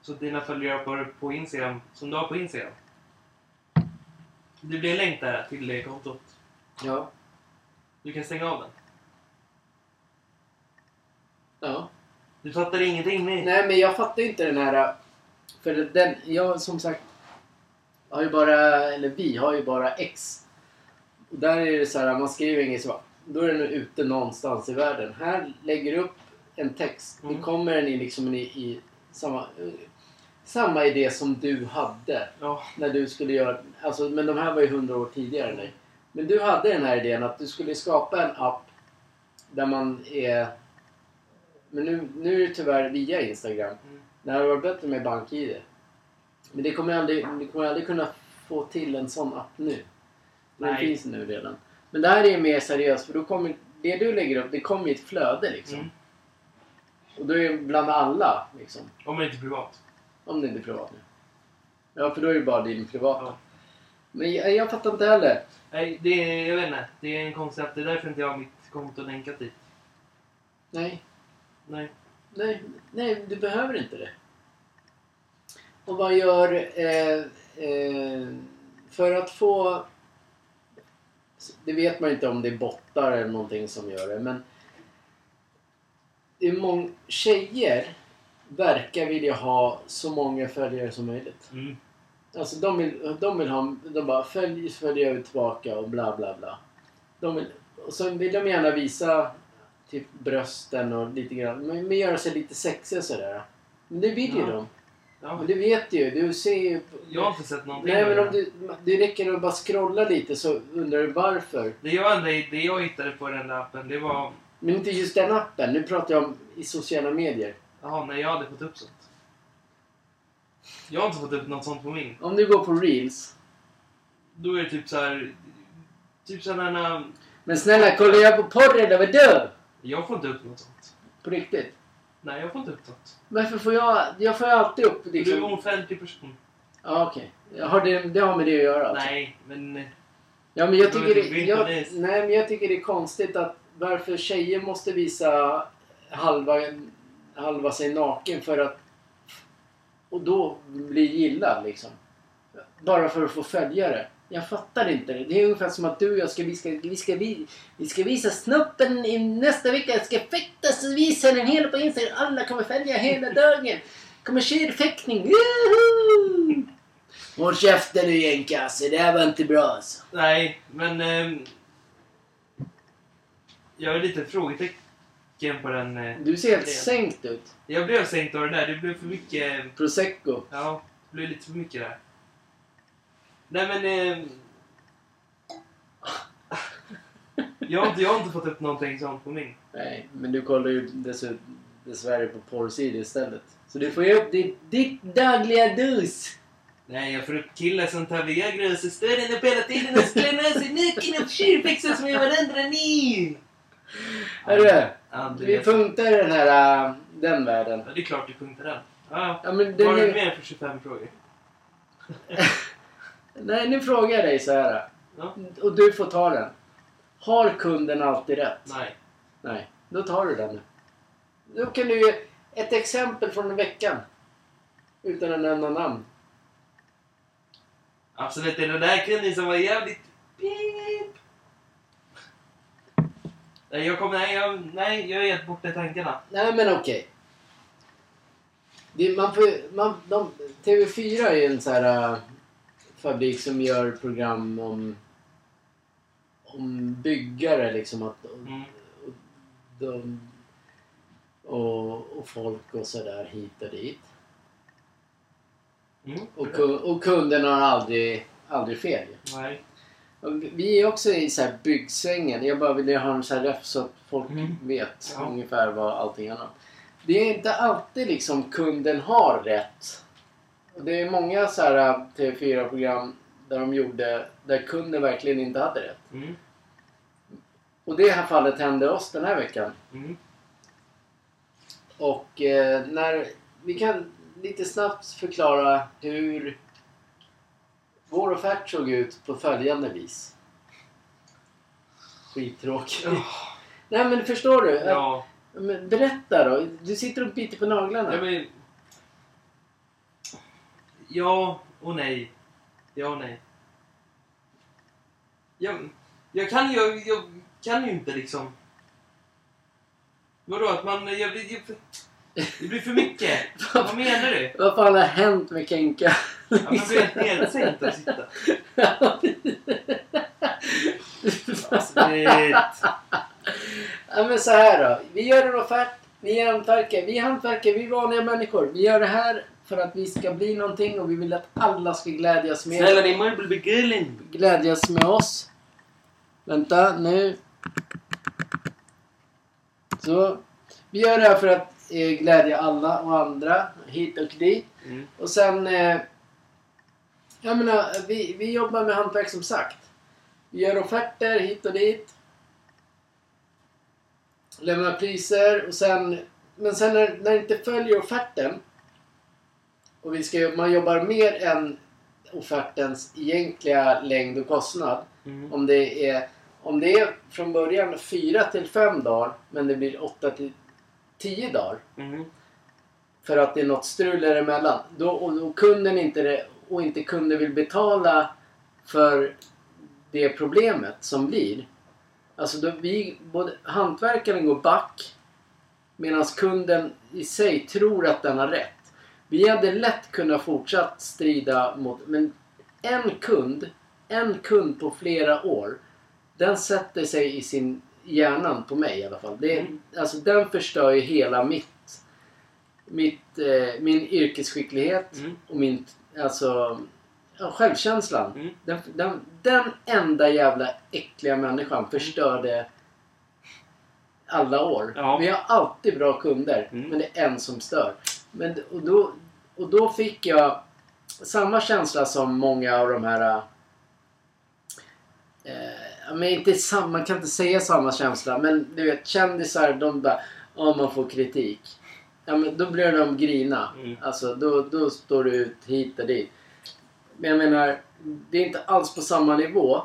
Speaker 2: så att dina följare på, på Instagram, som du har på Instagram. Det blir en länk där till det kontot.
Speaker 1: Ja.
Speaker 2: Du kan stänga av den.
Speaker 1: Ja.
Speaker 2: Du fattar ingenting nej.
Speaker 1: Nej, men jag fattar inte den här... För den, jag som sagt har ju bara, eller vi har ju bara X. Och där är det så här, man skriver inget så då är den ute någonstans i världen. Här lägger du upp en text.
Speaker 2: Mm.
Speaker 1: Då kommer den i liksom i, i samma, samma idé som du hade
Speaker 2: Ja.
Speaker 1: när du skulle göra... Alltså, men de här var ju hundra år tidigare dig. Men du hade den här idén att du skulle skapa en app där man är... Men nu, nu är det tyvärr via Instagram.
Speaker 2: Mm.
Speaker 1: Det hade varit bättre med BankID. Men det kommer aldrig, du kommer aldrig kunna få till en sån app nu. Den
Speaker 2: Nej.
Speaker 1: finns nu redan. Men det här är mer seriöst för då kommer det du lägger upp, det kommer i ett flöde liksom.
Speaker 2: Mm.
Speaker 1: Och då är det bland alla liksom.
Speaker 2: Om det inte är privat.
Speaker 1: Om det inte är privat. Ja, för då är det bara din privata.
Speaker 2: Ja.
Speaker 1: Men jag, jag fattar inte heller.
Speaker 2: Nej, det är, jag vet inte. Det är en koncept. Det är därför inte jag har mitt konto länkat dit.
Speaker 1: Nej,
Speaker 2: Nej.
Speaker 1: nej, nej, du behöver inte det. Och vad gör... Eh, eh, för att få... Det vet man inte om det är bottar eller någonting som gör det, men... Det är många... Tjejer verkar vilja ha så många följare som möjligt.
Speaker 2: Mm.
Speaker 1: Alltså de vill, de vill ha, de bara följ, följ över tillbaka och bla bla bla. De vill, och så vill de gärna visa typ brösten och lite grann, men, men göra sig lite sexiga sådär. Men det vill ju
Speaker 2: Ja.
Speaker 1: de.
Speaker 2: Ja.
Speaker 1: Men det vet du ju, du ser ju...
Speaker 2: Jag har inte sett någonting.
Speaker 1: Nej men om du, det räcker att bara scrolla lite så undrar du varför.
Speaker 2: Det jag, det jag hittade på den där appen, det var...
Speaker 1: Men inte just den appen, nu pratar jag om i sociala medier.
Speaker 2: Jaha, nej jag hade fått upp sånt. Jag har inte fått upp något sånt på min.
Speaker 1: Om du går på reels.
Speaker 2: Då är det typ så här... Typ sådana...
Speaker 1: Men snälla, kollar jag på porr eller vadå?
Speaker 2: Jag får inte upp något sånt.
Speaker 1: På riktigt.
Speaker 2: Nej, jag får inte upp något.
Speaker 1: Varför får jag... Jag får ju alltid upp
Speaker 2: Du är
Speaker 1: liksom...
Speaker 2: en offentlig person.
Speaker 1: Ja, okej. Har det, det har med det att göra alltså?
Speaker 2: Nej, men... eh,
Speaker 1: Ja, men jag tycker, det, jag, nej, men jag tycker det är konstigt att varför tjejer måste visa halva, halva sig naken för att... Och då bli gillad liksom. Bara för att få följare. Jag fattar inte det. Det är ungefär som att du och jag ska, vi ska, vi ska, vi, vi ska visa snoppen i nästa vecka. Jag ska fäktas och visa den hela på Instagram. Alla kommer följa hela dagen. Kommer tjejfäktning. Woohoo! Håll käften nu Jänkasse. Det här var inte bra alltså.
Speaker 2: Nej, men... ehm, jag är lite frågetecken på den... eh,
Speaker 1: Du ser helt sänkt ut.
Speaker 2: Jag blev sänkt av det där. Det blev för mycket...
Speaker 1: Prosecco.
Speaker 2: Ja, det blev lite för mycket där. Nej men... ehm, jag, har inte, jag har inte fått upp någonting sånt på min.
Speaker 1: Nej, men du kollar ju dessutom dessvärre på porrsidor istället. Så du får ju upp ditt, ditt dagliga dos.
Speaker 2: Nej, jag får upp killar som tar Viagra och så står den upp hela tiden och skrämmer sig naken och tjurfixar som med varandra ni!
Speaker 1: Hörru, vi punktar den här, äh, den världen.
Speaker 2: Ja, det är klart du punktar den. Ja,
Speaker 1: Ja, men den
Speaker 2: Vad har du mer för 25 frågor? <laughs>
Speaker 1: nej, nu frågar jag dig så här.
Speaker 2: Ja.
Speaker 1: Och du får ta den. Har kunden alltid rätt?
Speaker 2: Nej.
Speaker 1: Nej. Då tar du den nu. Då kan du ge ett exempel från veckan. Utan att nämna namn.
Speaker 2: Absolut, det är den där kunden som var jävligt... Pip. Nej, jag kommer... Nej, jag, nej, jag är helt borta i tankarna.
Speaker 1: Nej men okej. Det, man får, man, de, TV4 är en så här äh, fabrik som gör program om, om byggare liksom. Att,
Speaker 2: Mm.
Speaker 1: och, de, och, och folk och sådär hit och dit.
Speaker 2: Mm.
Speaker 1: Och, och kunden har aldrig, aldrig fel.
Speaker 2: Nej.
Speaker 1: Vi- är också i så här byggsvängen. Jag bara vill ha en så här så att folk
Speaker 2: Mm.
Speaker 1: vet
Speaker 2: Ja.
Speaker 1: ungefär vad allting handlar om. Det är inte alltid liksom kunden har rätt. Det är många så här äh, TV4-program där de gjorde där kunden verkligen inte hade rätt.
Speaker 2: Mm.
Speaker 1: Och det här fallet hände oss den här veckan.
Speaker 2: Mm.
Speaker 1: Och eh, när vi kan lite snabbt förklara hur vår offert såg ut på följande vis. Skittråkigt.
Speaker 2: Ja.
Speaker 1: Nej men förstår du?
Speaker 2: Ja.
Speaker 1: Men berätta då. Du sitter och biter på naglarna.
Speaker 2: Ja, men... Ja och nej. Ja och nej. Jag, jag, kan, ju- jag, jag kan ju inte liksom... Vadå? Att man... Jag, blir- jag, det blir för mycket. Vad menar du? <laughs>
Speaker 1: Vad fan har hänt med Kenka?
Speaker 2: Ja, man blir helt nedsänkt att sitta. <laughs> Alltså,
Speaker 1: ja, men så här då. Vi gör en offert. Vi är hantverkare. Vi är hantverkare. Vi är vanliga människor. Vi gör det här för att vi ska bli någonting och vi vill att alla ska glädjas med
Speaker 2: Snälla din mun blir gullig.
Speaker 1: glädjas med oss. Vänta nu. Så. Vi gör det här för att eh, glädja alla och andra hit och dit.
Speaker 2: Mm.
Speaker 1: Och sen... Eh, jag menar, vi, vi jobbar med hantverk som sagt. Vi gör offerter hit och dit. Lämnar priser och sen... Men sen när, när det inte följer offerten och vi ska, man jobbar mer än offertens egentliga längd och kostnad.
Speaker 2: Mm.
Speaker 1: Om det är, om det är från början 4 till 5 dagar men det blir 8 till 10 dagar
Speaker 2: Mm.
Speaker 1: för att det är något strul däremellan. Då, och, och kunden inte och inte kunden vill betala för det problemet som blir. Alltså då vi, både hantverkaren går back medan kunden i sig tror att den har rätt. Vi hade lätt kunnat fortsatt strida mot, men en kund, en kund på flera år, den sätter sig i sin hjärnan på mig i alla fall. Det,
Speaker 2: Mm.
Speaker 1: Alltså den förstör ju hela mitt, mitt eh, min yrkesskicklighet
Speaker 2: Mm.
Speaker 1: och min, alltså, ja, självkänslan.
Speaker 2: Mm.
Speaker 1: Den, den, den enda jävla äckliga människan förstörde alla år.
Speaker 2: Ja.
Speaker 1: Vi har alltid bra kunder,
Speaker 2: Mm. men
Speaker 1: det är en som stör. Men, och, då, och då fick jag samma känsla som många av de här... Eh, men inte samma, man kan inte säga samma känsla, men du vet kändisar de bara Ja, man får kritik. Ja, men då blir de grina.
Speaker 2: Mm.
Speaker 1: Alltså, då, då står du ut hit och dit. Men jag menar, det är inte alls på samma nivå.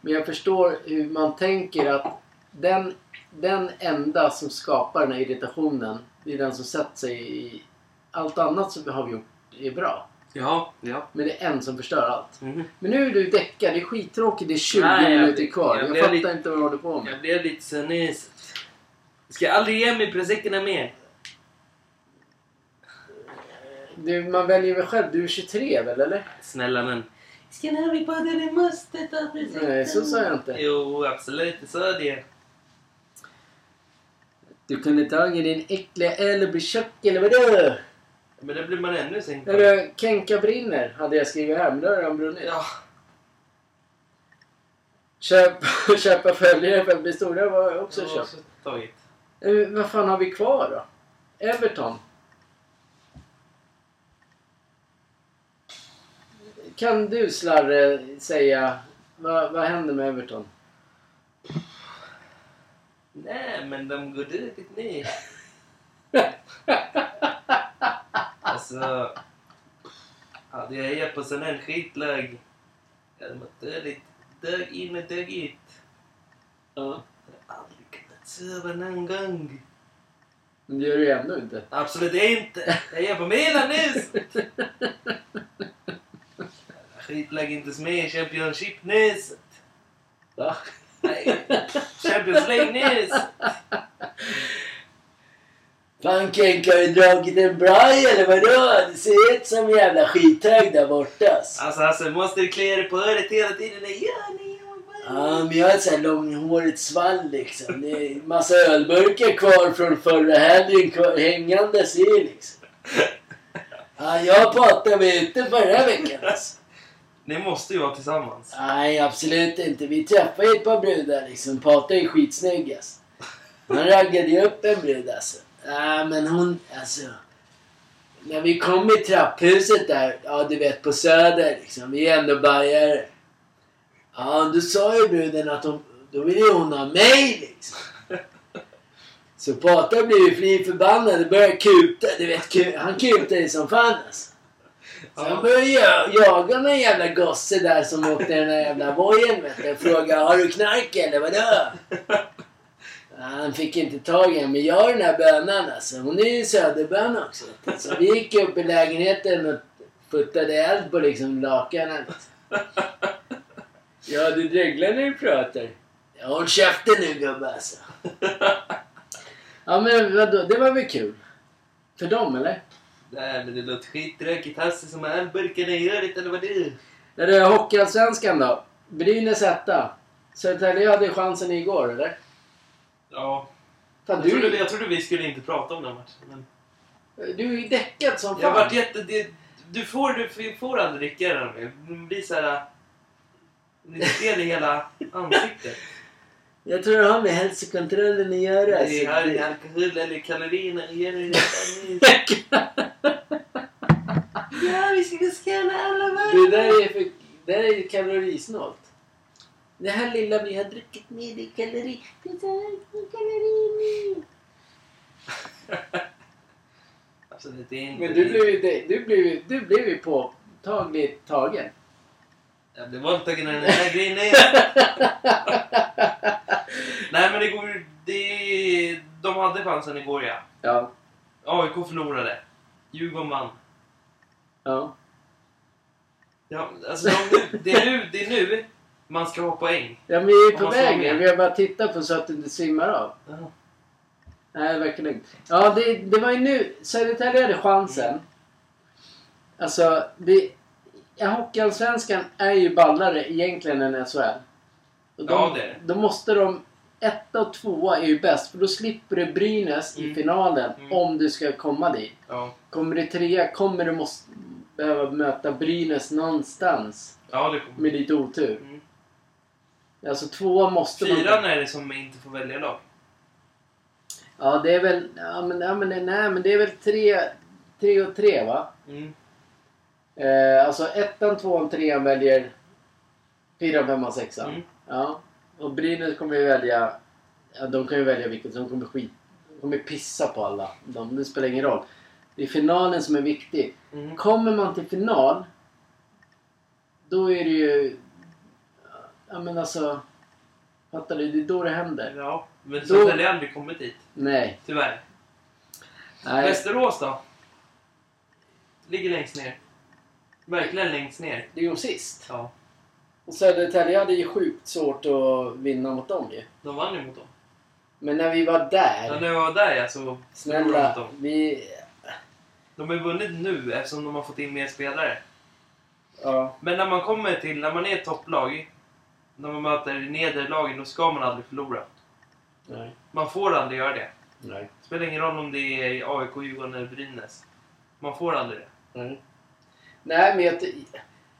Speaker 1: Men jag förstår hur man tänker att den, den enda som skapar den här irritationen, det är den som sätter sig i... Allt annat som vi har gjort är bra.
Speaker 2: Ja, ja.
Speaker 1: Men det är en som förstör allt.
Speaker 2: Mm.
Speaker 1: Men nu är du däckad, det är skittråkigt, det är 20
Speaker 2: Nej, jag-
Speaker 1: minuter kvar.
Speaker 2: jag
Speaker 1: Jag, fattar
Speaker 2: lite-
Speaker 1: inte vad du håller på med.
Speaker 2: Jag blev lite nyset. Ska jag aldrig ge mig proseccorna mer?
Speaker 1: Du, man väljer väl själv, du är 23 väl eller?
Speaker 2: Snälla men. Ska ni vi bara det måste ta?
Speaker 1: Nej, så sa jag inte.
Speaker 2: Jo, absolut. Det sa det.
Speaker 1: Du kunde tagit din äckliga öl och bli tjock eller vadå?
Speaker 2: Men det blir man ännu sänkt.
Speaker 1: Eller Kenka brinner hade jag skrivit här, men då har den brunnit.
Speaker 2: Ja.
Speaker 1: Köp, <laughs> köpa följare för att bli stora var jag också
Speaker 2: var
Speaker 1: köpt.
Speaker 2: tagit.
Speaker 1: Eh, vad fan har vi kvar då? Everton. Kan du Slarre säga vad, vad händer med Everton?
Speaker 2: Nej, men de går dåligt ner. <laughs> alltså... Hade jag hejat på sån här skitlag. Jag hade mått dåligt dag in och dag ut.
Speaker 1: Ja.
Speaker 2: Jag hade aldrig kunnat sova någon gång.
Speaker 1: Men det gör du ju ändå inte.
Speaker 2: Absolut inte. Jag är på Milan nu. Skitlag inte ens med i Championship nu.
Speaker 1: Va?
Speaker 2: Nej, Champions League nu. <laughs>
Speaker 1: Fan Kenka, har du dragit en braj eller vadå? Det ser ut som en jävla skithög där borta alltså.
Speaker 2: Alltså, alltså måste du klia dig på örat hela tiden? Ja, nej,
Speaker 1: Ja, men jag har ett sånt här långhårigt svall liksom. Det är massa ölburkar kvar från förra helgen kvar, hängandes i liksom. Ja, jag pratade med ute förra veckan alltså.
Speaker 2: Ni måste ju vara tillsammans.
Speaker 1: Nej, absolut inte. Vi träffade ju ett par brudar liksom. Pata är skitsnygg alltså. Han raggade ju upp en brud alltså. Ja, men hon, alltså. När vi kom i trapphuset där, ja du vet på Söder liksom. Vi är ändå bajare. Ja, då sa ju bruden att hon, då ville hon ha mig liksom. <laughs> Så Pata blev ju fly förbannad och började kuta. Du vet, ku, han kutade ju som fan alltså. Så han började ja- jaga någon jävla gosse där som åkte den där jävla vojen vet du. och frågade har du knark eller vadå? <laughs> Ja, Han fick inte tag i henne, men jag har den här bönan alltså. Hon är ju söderbön också. Så vi gick upp i lägenheten och puttade eld på liksom lakanen. Ja, du dreglar när du pratar. Ja, håll käften nu gubbe alltså. ja, men vadå? Det var väl kul? För dem, eller?
Speaker 2: Nej, men det låter skittråkigt. Hasse som har ölburkarna i örat, eller vad det är.
Speaker 1: Det är Hockeyallsvenskan då? Brynäs etta. Södertälje hade chansen igår, eller?
Speaker 2: Ja.
Speaker 1: Fan,
Speaker 2: Jag trodde,
Speaker 1: du,
Speaker 2: jag trodde vi skulle inte prata om den matchen. Men
Speaker 1: du är ju däckad som
Speaker 2: jag
Speaker 1: fan.
Speaker 2: vart jätte... Det, du, får, du får aldrig dricka den. Det blir såhär... Det är i hela ansiktet.
Speaker 1: Jag tror det har med hälsokontrollen att göra.
Speaker 2: Det har
Speaker 1: Det-
Speaker 2: alkohol eller kalorierna ger det. <laughs> Ja, vi ska scanna alla
Speaker 1: Det där är, för, det där är kalorisnålt. Det här lilla vi har druckit med i kalori... Det är kalori. <laughs>
Speaker 2: Alltså, det är inte...
Speaker 1: Men du blev ju, du blev, ju- du blev ju påtagligt tagen.
Speaker 2: Jag blev våldtagen när den här grejen är. <laughs> Nej, men det går... Det, de hade chansen igår, ja.
Speaker 1: Ja.
Speaker 2: AIK förlorade. Djurgården vann.
Speaker 1: Ja.
Speaker 2: Ja, alltså de, det, är nu, det är nu man ska ha poäng.
Speaker 1: Ja, men vi är på väg. Vi har bara tittat på så att du inte svimmar av.
Speaker 2: Ja.
Speaker 1: Nej, det verkar lugnt. Ja, det, det var ju nu. Södertälje hade chansen. Alltså, det... Ja, Hockeyallsvenskan är ju ballare egentligen än SHL. Och de,
Speaker 2: Ja, det är det.
Speaker 1: Då måste de... Etta och tvåa är ju bäst, för då slipper du Brynäs i
Speaker 2: Mm.
Speaker 1: finalen
Speaker 2: Mm.
Speaker 1: om du ska komma dit.
Speaker 2: Ja,
Speaker 1: Kommer du trea kommer du måste behöva möta Brynäs någonstans.
Speaker 2: ja det kommer.
Speaker 1: Med lite otur.
Speaker 2: Mm.
Speaker 1: Alltså tvåa måste
Speaker 2: Fyran är det som inte får välja lag.
Speaker 1: Ja, det är väl... Ja, men, ja, men, nej, men det är väl tre, tre och tre, va?
Speaker 2: Mm.
Speaker 1: Eh, alltså ettan, tvåan, trean väljer fyran, femman, sexan.
Speaker 2: Mm.
Speaker 1: Ja. Och Brynäs kommer ju välja... Ja, de kan ju välja vilket. De kommer skit... De kommer pissa på alla. De, det spelar ingen roll. Det är finalen som är viktig.
Speaker 2: Mm.
Speaker 1: Kommer man till final, då är det ju... Ja, men alltså... Fattar du? Det är då det händer.
Speaker 2: Ja, men
Speaker 1: Då-
Speaker 2: Södertälje har aldrig kommit dit.
Speaker 1: Nej.
Speaker 2: Tyvärr.
Speaker 1: Nej.
Speaker 2: Västerås då? Ligger längst ner. Verkligen längst ner.
Speaker 1: Det är ju sist.
Speaker 2: Ja.
Speaker 1: Och Södertälje hade ju sjukt svårt att vinna mot dem ju.
Speaker 2: De vann ju mot dem.
Speaker 1: Men när vi var där.
Speaker 2: Ja, när jag var där ja, så de
Speaker 1: Snälla,
Speaker 2: dem.
Speaker 1: vi...
Speaker 2: De har ju vunnit nu eftersom de har fått in mer spelare.
Speaker 1: Ja.
Speaker 2: Men när man kommer till, när man är ett topplag, när man möter nederlagen, då ska man aldrig förlora.
Speaker 1: Nej.
Speaker 2: Man får aldrig göra det.
Speaker 1: Nej.
Speaker 2: Det spelar ingen roll om det är AIK, Djurgården eller Brynäs. Man får aldrig det.
Speaker 1: Nej. Nej, men jag...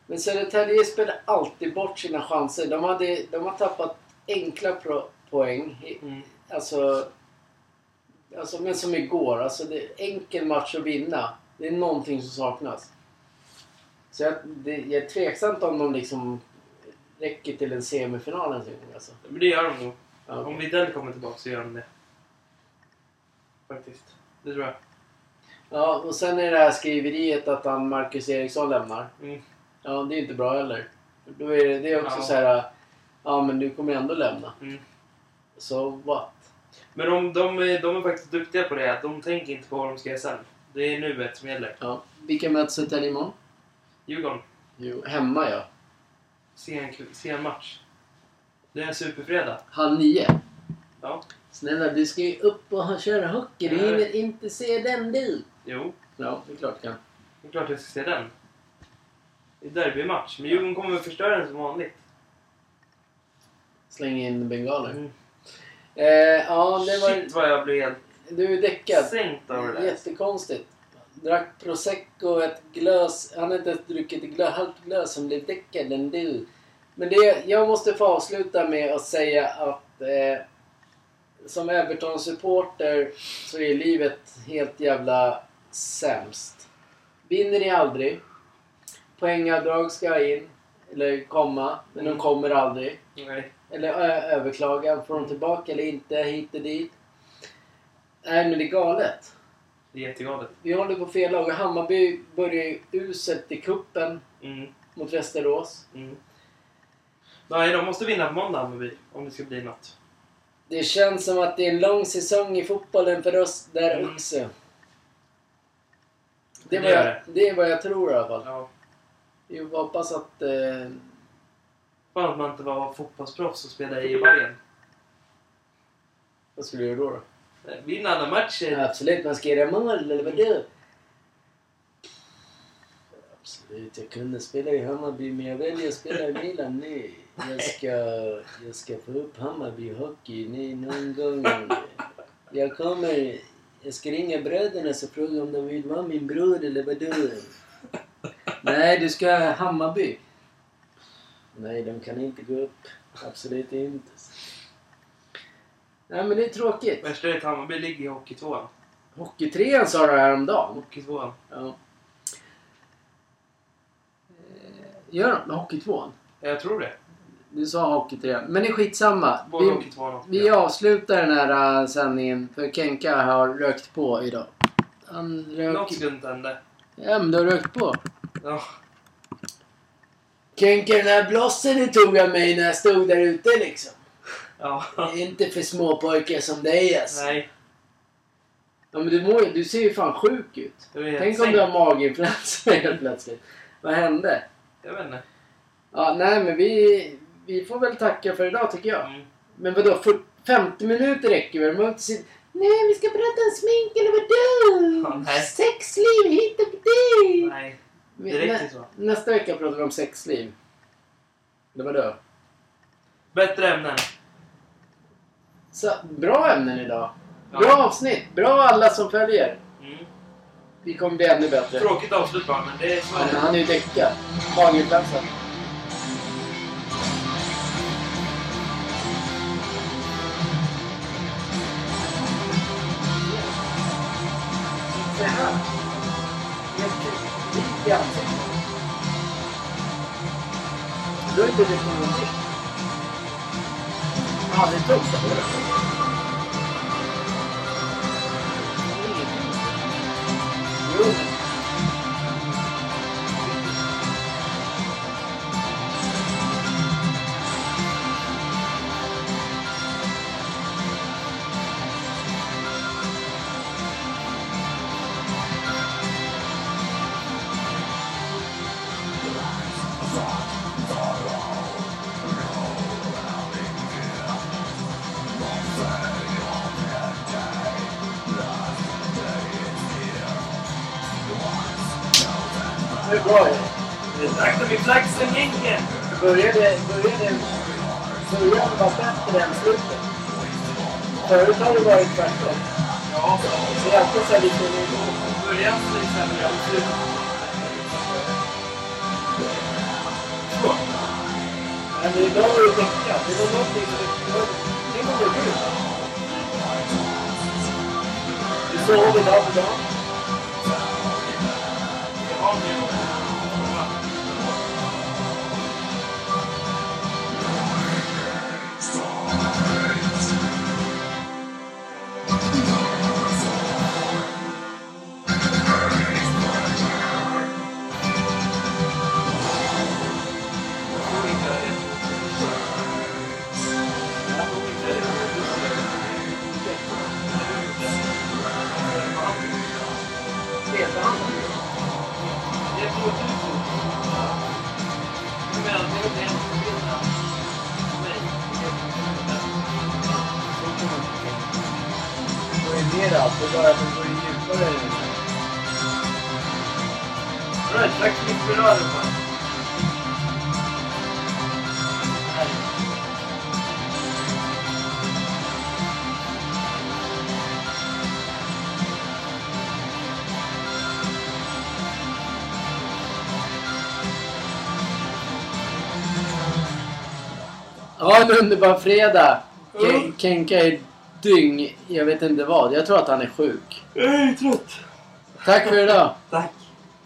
Speaker 1: Men Södertälje spelar alltid bort sina chanser. De, hade, de har tappat enkla pro, poäng.
Speaker 2: Mm.
Speaker 1: Alltså... Alltså, men som igår. Alltså, det är enkel match att vinna. Det är någonting som saknas. Så jag, det, jag är tveksamt om de liksom räcker till en semifinal ens en gång. Alltså.
Speaker 2: Men det gör de nog.
Speaker 1: Ja, okej.
Speaker 2: Om Widell kommer tillbaka så gör de det. Faktiskt. Det tror jag.
Speaker 1: Ja, och sen är det här skriveriet att han Marcus Eriksson lämnar.
Speaker 2: Mm.
Speaker 1: Ja, det är inte bra heller. Då är det, det är också
Speaker 2: Ja.
Speaker 1: så här. Ja, men du kommer ändå lämna.
Speaker 2: Mm.
Speaker 1: Så what?
Speaker 2: Men de, de, är- de är faktiskt duktiga på det. Att de tänker inte på vad de ska göra sen. Det är nuet som gäller.
Speaker 1: Ja. Vilka möter Södertälje imorgon?
Speaker 2: Djurgården.
Speaker 1: Jo, hemma ja.
Speaker 2: Se en, kv- se en match. Det är en superfredag.
Speaker 1: Halv nio.
Speaker 2: Ja.
Speaker 1: Snälla, du ska ju upp och köra hockey. Du hinner inte se den du.
Speaker 2: Jo,
Speaker 1: Ja, det är klart du kan.
Speaker 2: det är klart jag ska se den. Det är derbymatch. Men Djurgården kommer förstöra den som vanligt.
Speaker 1: Släng in bengaler.
Speaker 2: Mm.
Speaker 1: Eh, ja, det var...
Speaker 2: Shit vad jag blev helt
Speaker 1: Du är däckad.
Speaker 2: sänkt av det där.
Speaker 1: Jättekonstigt. Drack prosecco, ett glös. Han har inte ens druckit ett glös, halvt glös som blev däckad än du. Men det, jag måste få avsluta med att säga att eh, som Everton-supporter så är livet helt jävla sämst. Vinner ni aldrig. Poängavdrag ska in. Eller komma. Men de
Speaker 2: Mm.
Speaker 1: kommer aldrig.
Speaker 2: Nej.
Speaker 1: Eller överklaga. Får de tillbaka eller inte? Hit och dit. Nej, men det är galet.
Speaker 2: Det är jättegalet.
Speaker 1: Vi håller på fel lag Hammarby börjar uselt i kuppen
Speaker 2: Mm.
Speaker 1: mot Västerås.
Speaker 2: Mm. Nej, de måste vinna på måndag Hammarby. Om det ska bli något.
Speaker 1: Det känns som att det är en lång säsong i fotbollen för oss där
Speaker 2: Mm.
Speaker 1: också. Det,
Speaker 2: Det
Speaker 1: är
Speaker 2: gör
Speaker 1: jag,
Speaker 2: det.
Speaker 1: det är vad jag tror i alla fall.
Speaker 2: Ja.
Speaker 1: Vi hoppas att... Eh,
Speaker 2: Fan att man inte var fotbollsproffs och spelade i Bayern.
Speaker 1: Vad skulle du göra då? då?
Speaker 2: Vinna alla matcher.
Speaker 1: Absolut, man ska göra mål eller vadå? Absolut, jag kunde spela i Hammarby men jag väljer att spela i Milan nu. Jag ska, jag ska få upp Hammarby hockey nu någon gång. Jag kommer... Jag ska ringa bröderna och fråga om de vill vara min bror eller vadå? Nej, du ska Hammarby. Nej, de kan inte gå upp. Absolut inte. Nej, men det är tråkigt.
Speaker 2: Värsta är att Hammarby ligger i Hockeytvåan.
Speaker 1: Hockeytrean sa du häromdagen.
Speaker 2: Hockeytvåan.
Speaker 1: Ja. Eh, Gör de Hockeytvåan?
Speaker 2: Jag tror det.
Speaker 1: Du sa Hockeytrean. Men det är skitsamma.
Speaker 2: Både
Speaker 1: Vi,
Speaker 2: Hockeytvåan och
Speaker 1: vi avslutar den här uh, sändningen för Kenka har rökt på idag. Han
Speaker 2: Något
Speaker 1: rök...
Speaker 2: skumt hände.
Speaker 1: Ja, men du har rökt på.
Speaker 2: Ja.
Speaker 1: Kenka, den här blossen du tog av mig när jag stod där ute liksom.
Speaker 2: Ja.
Speaker 1: Inte för små pojkar som dig alltså.
Speaker 2: Nej.
Speaker 1: Ja, men du, mår, ju- du ser ju fan sjuk ut.
Speaker 2: Jag vet.
Speaker 1: Tänk om du har maginfluensa <laughs> helt plötsligt. Vad hände?
Speaker 2: Jag vet inte.
Speaker 1: Ja, nej men vi, vi får väl tacka för idag tycker jag.
Speaker 2: Mm.
Speaker 1: Men vadå, för 50 minuter räcker väl? Man har inte sitt... Nej, vi ska prata om smink eller vadå?
Speaker 2: Ja, nej.
Speaker 1: Sexliv, hitta på det!
Speaker 2: Nej. Det räcker
Speaker 1: nä-
Speaker 2: så.
Speaker 1: Nästa vecka pratar vi om sexliv. Det var då.
Speaker 2: Bättre ämnen.
Speaker 1: Så, bra ämnen idag.
Speaker 2: Ja.
Speaker 1: Bra avsnitt. Bra alla som följer.
Speaker 2: Mm.
Speaker 1: Vi kommer bli ännu bättre.
Speaker 2: Tråkigt avslut bara, men det är så.
Speaker 1: Han, han är ju däckad. Maginfluensa. Du har inte det på någonting. Jag har aldrig trott Började, började, började vara bättre än slutet. Förut har det varit tvärtom.
Speaker 2: Ja,
Speaker 1: Det är alltid så här lite...
Speaker 2: början till exempel. och slut. Så.
Speaker 1: Men idag var det däckat. Det var någonting som... Det var, det var det kul. Du sov idag på dagen.
Speaker 2: Jag har nu
Speaker 1: Det var ju mer allt. Det är bara att det går djupare.
Speaker 2: Bra, tack så mycket för rören på.
Speaker 1: Ja, en underbar fredag. Ken-
Speaker 2: Mm.
Speaker 1: Kenka är dyng. Jag vet inte vad. Jag tror att han är sjuk.
Speaker 2: Jag är trött.
Speaker 1: Tack för idag.
Speaker 2: Tack.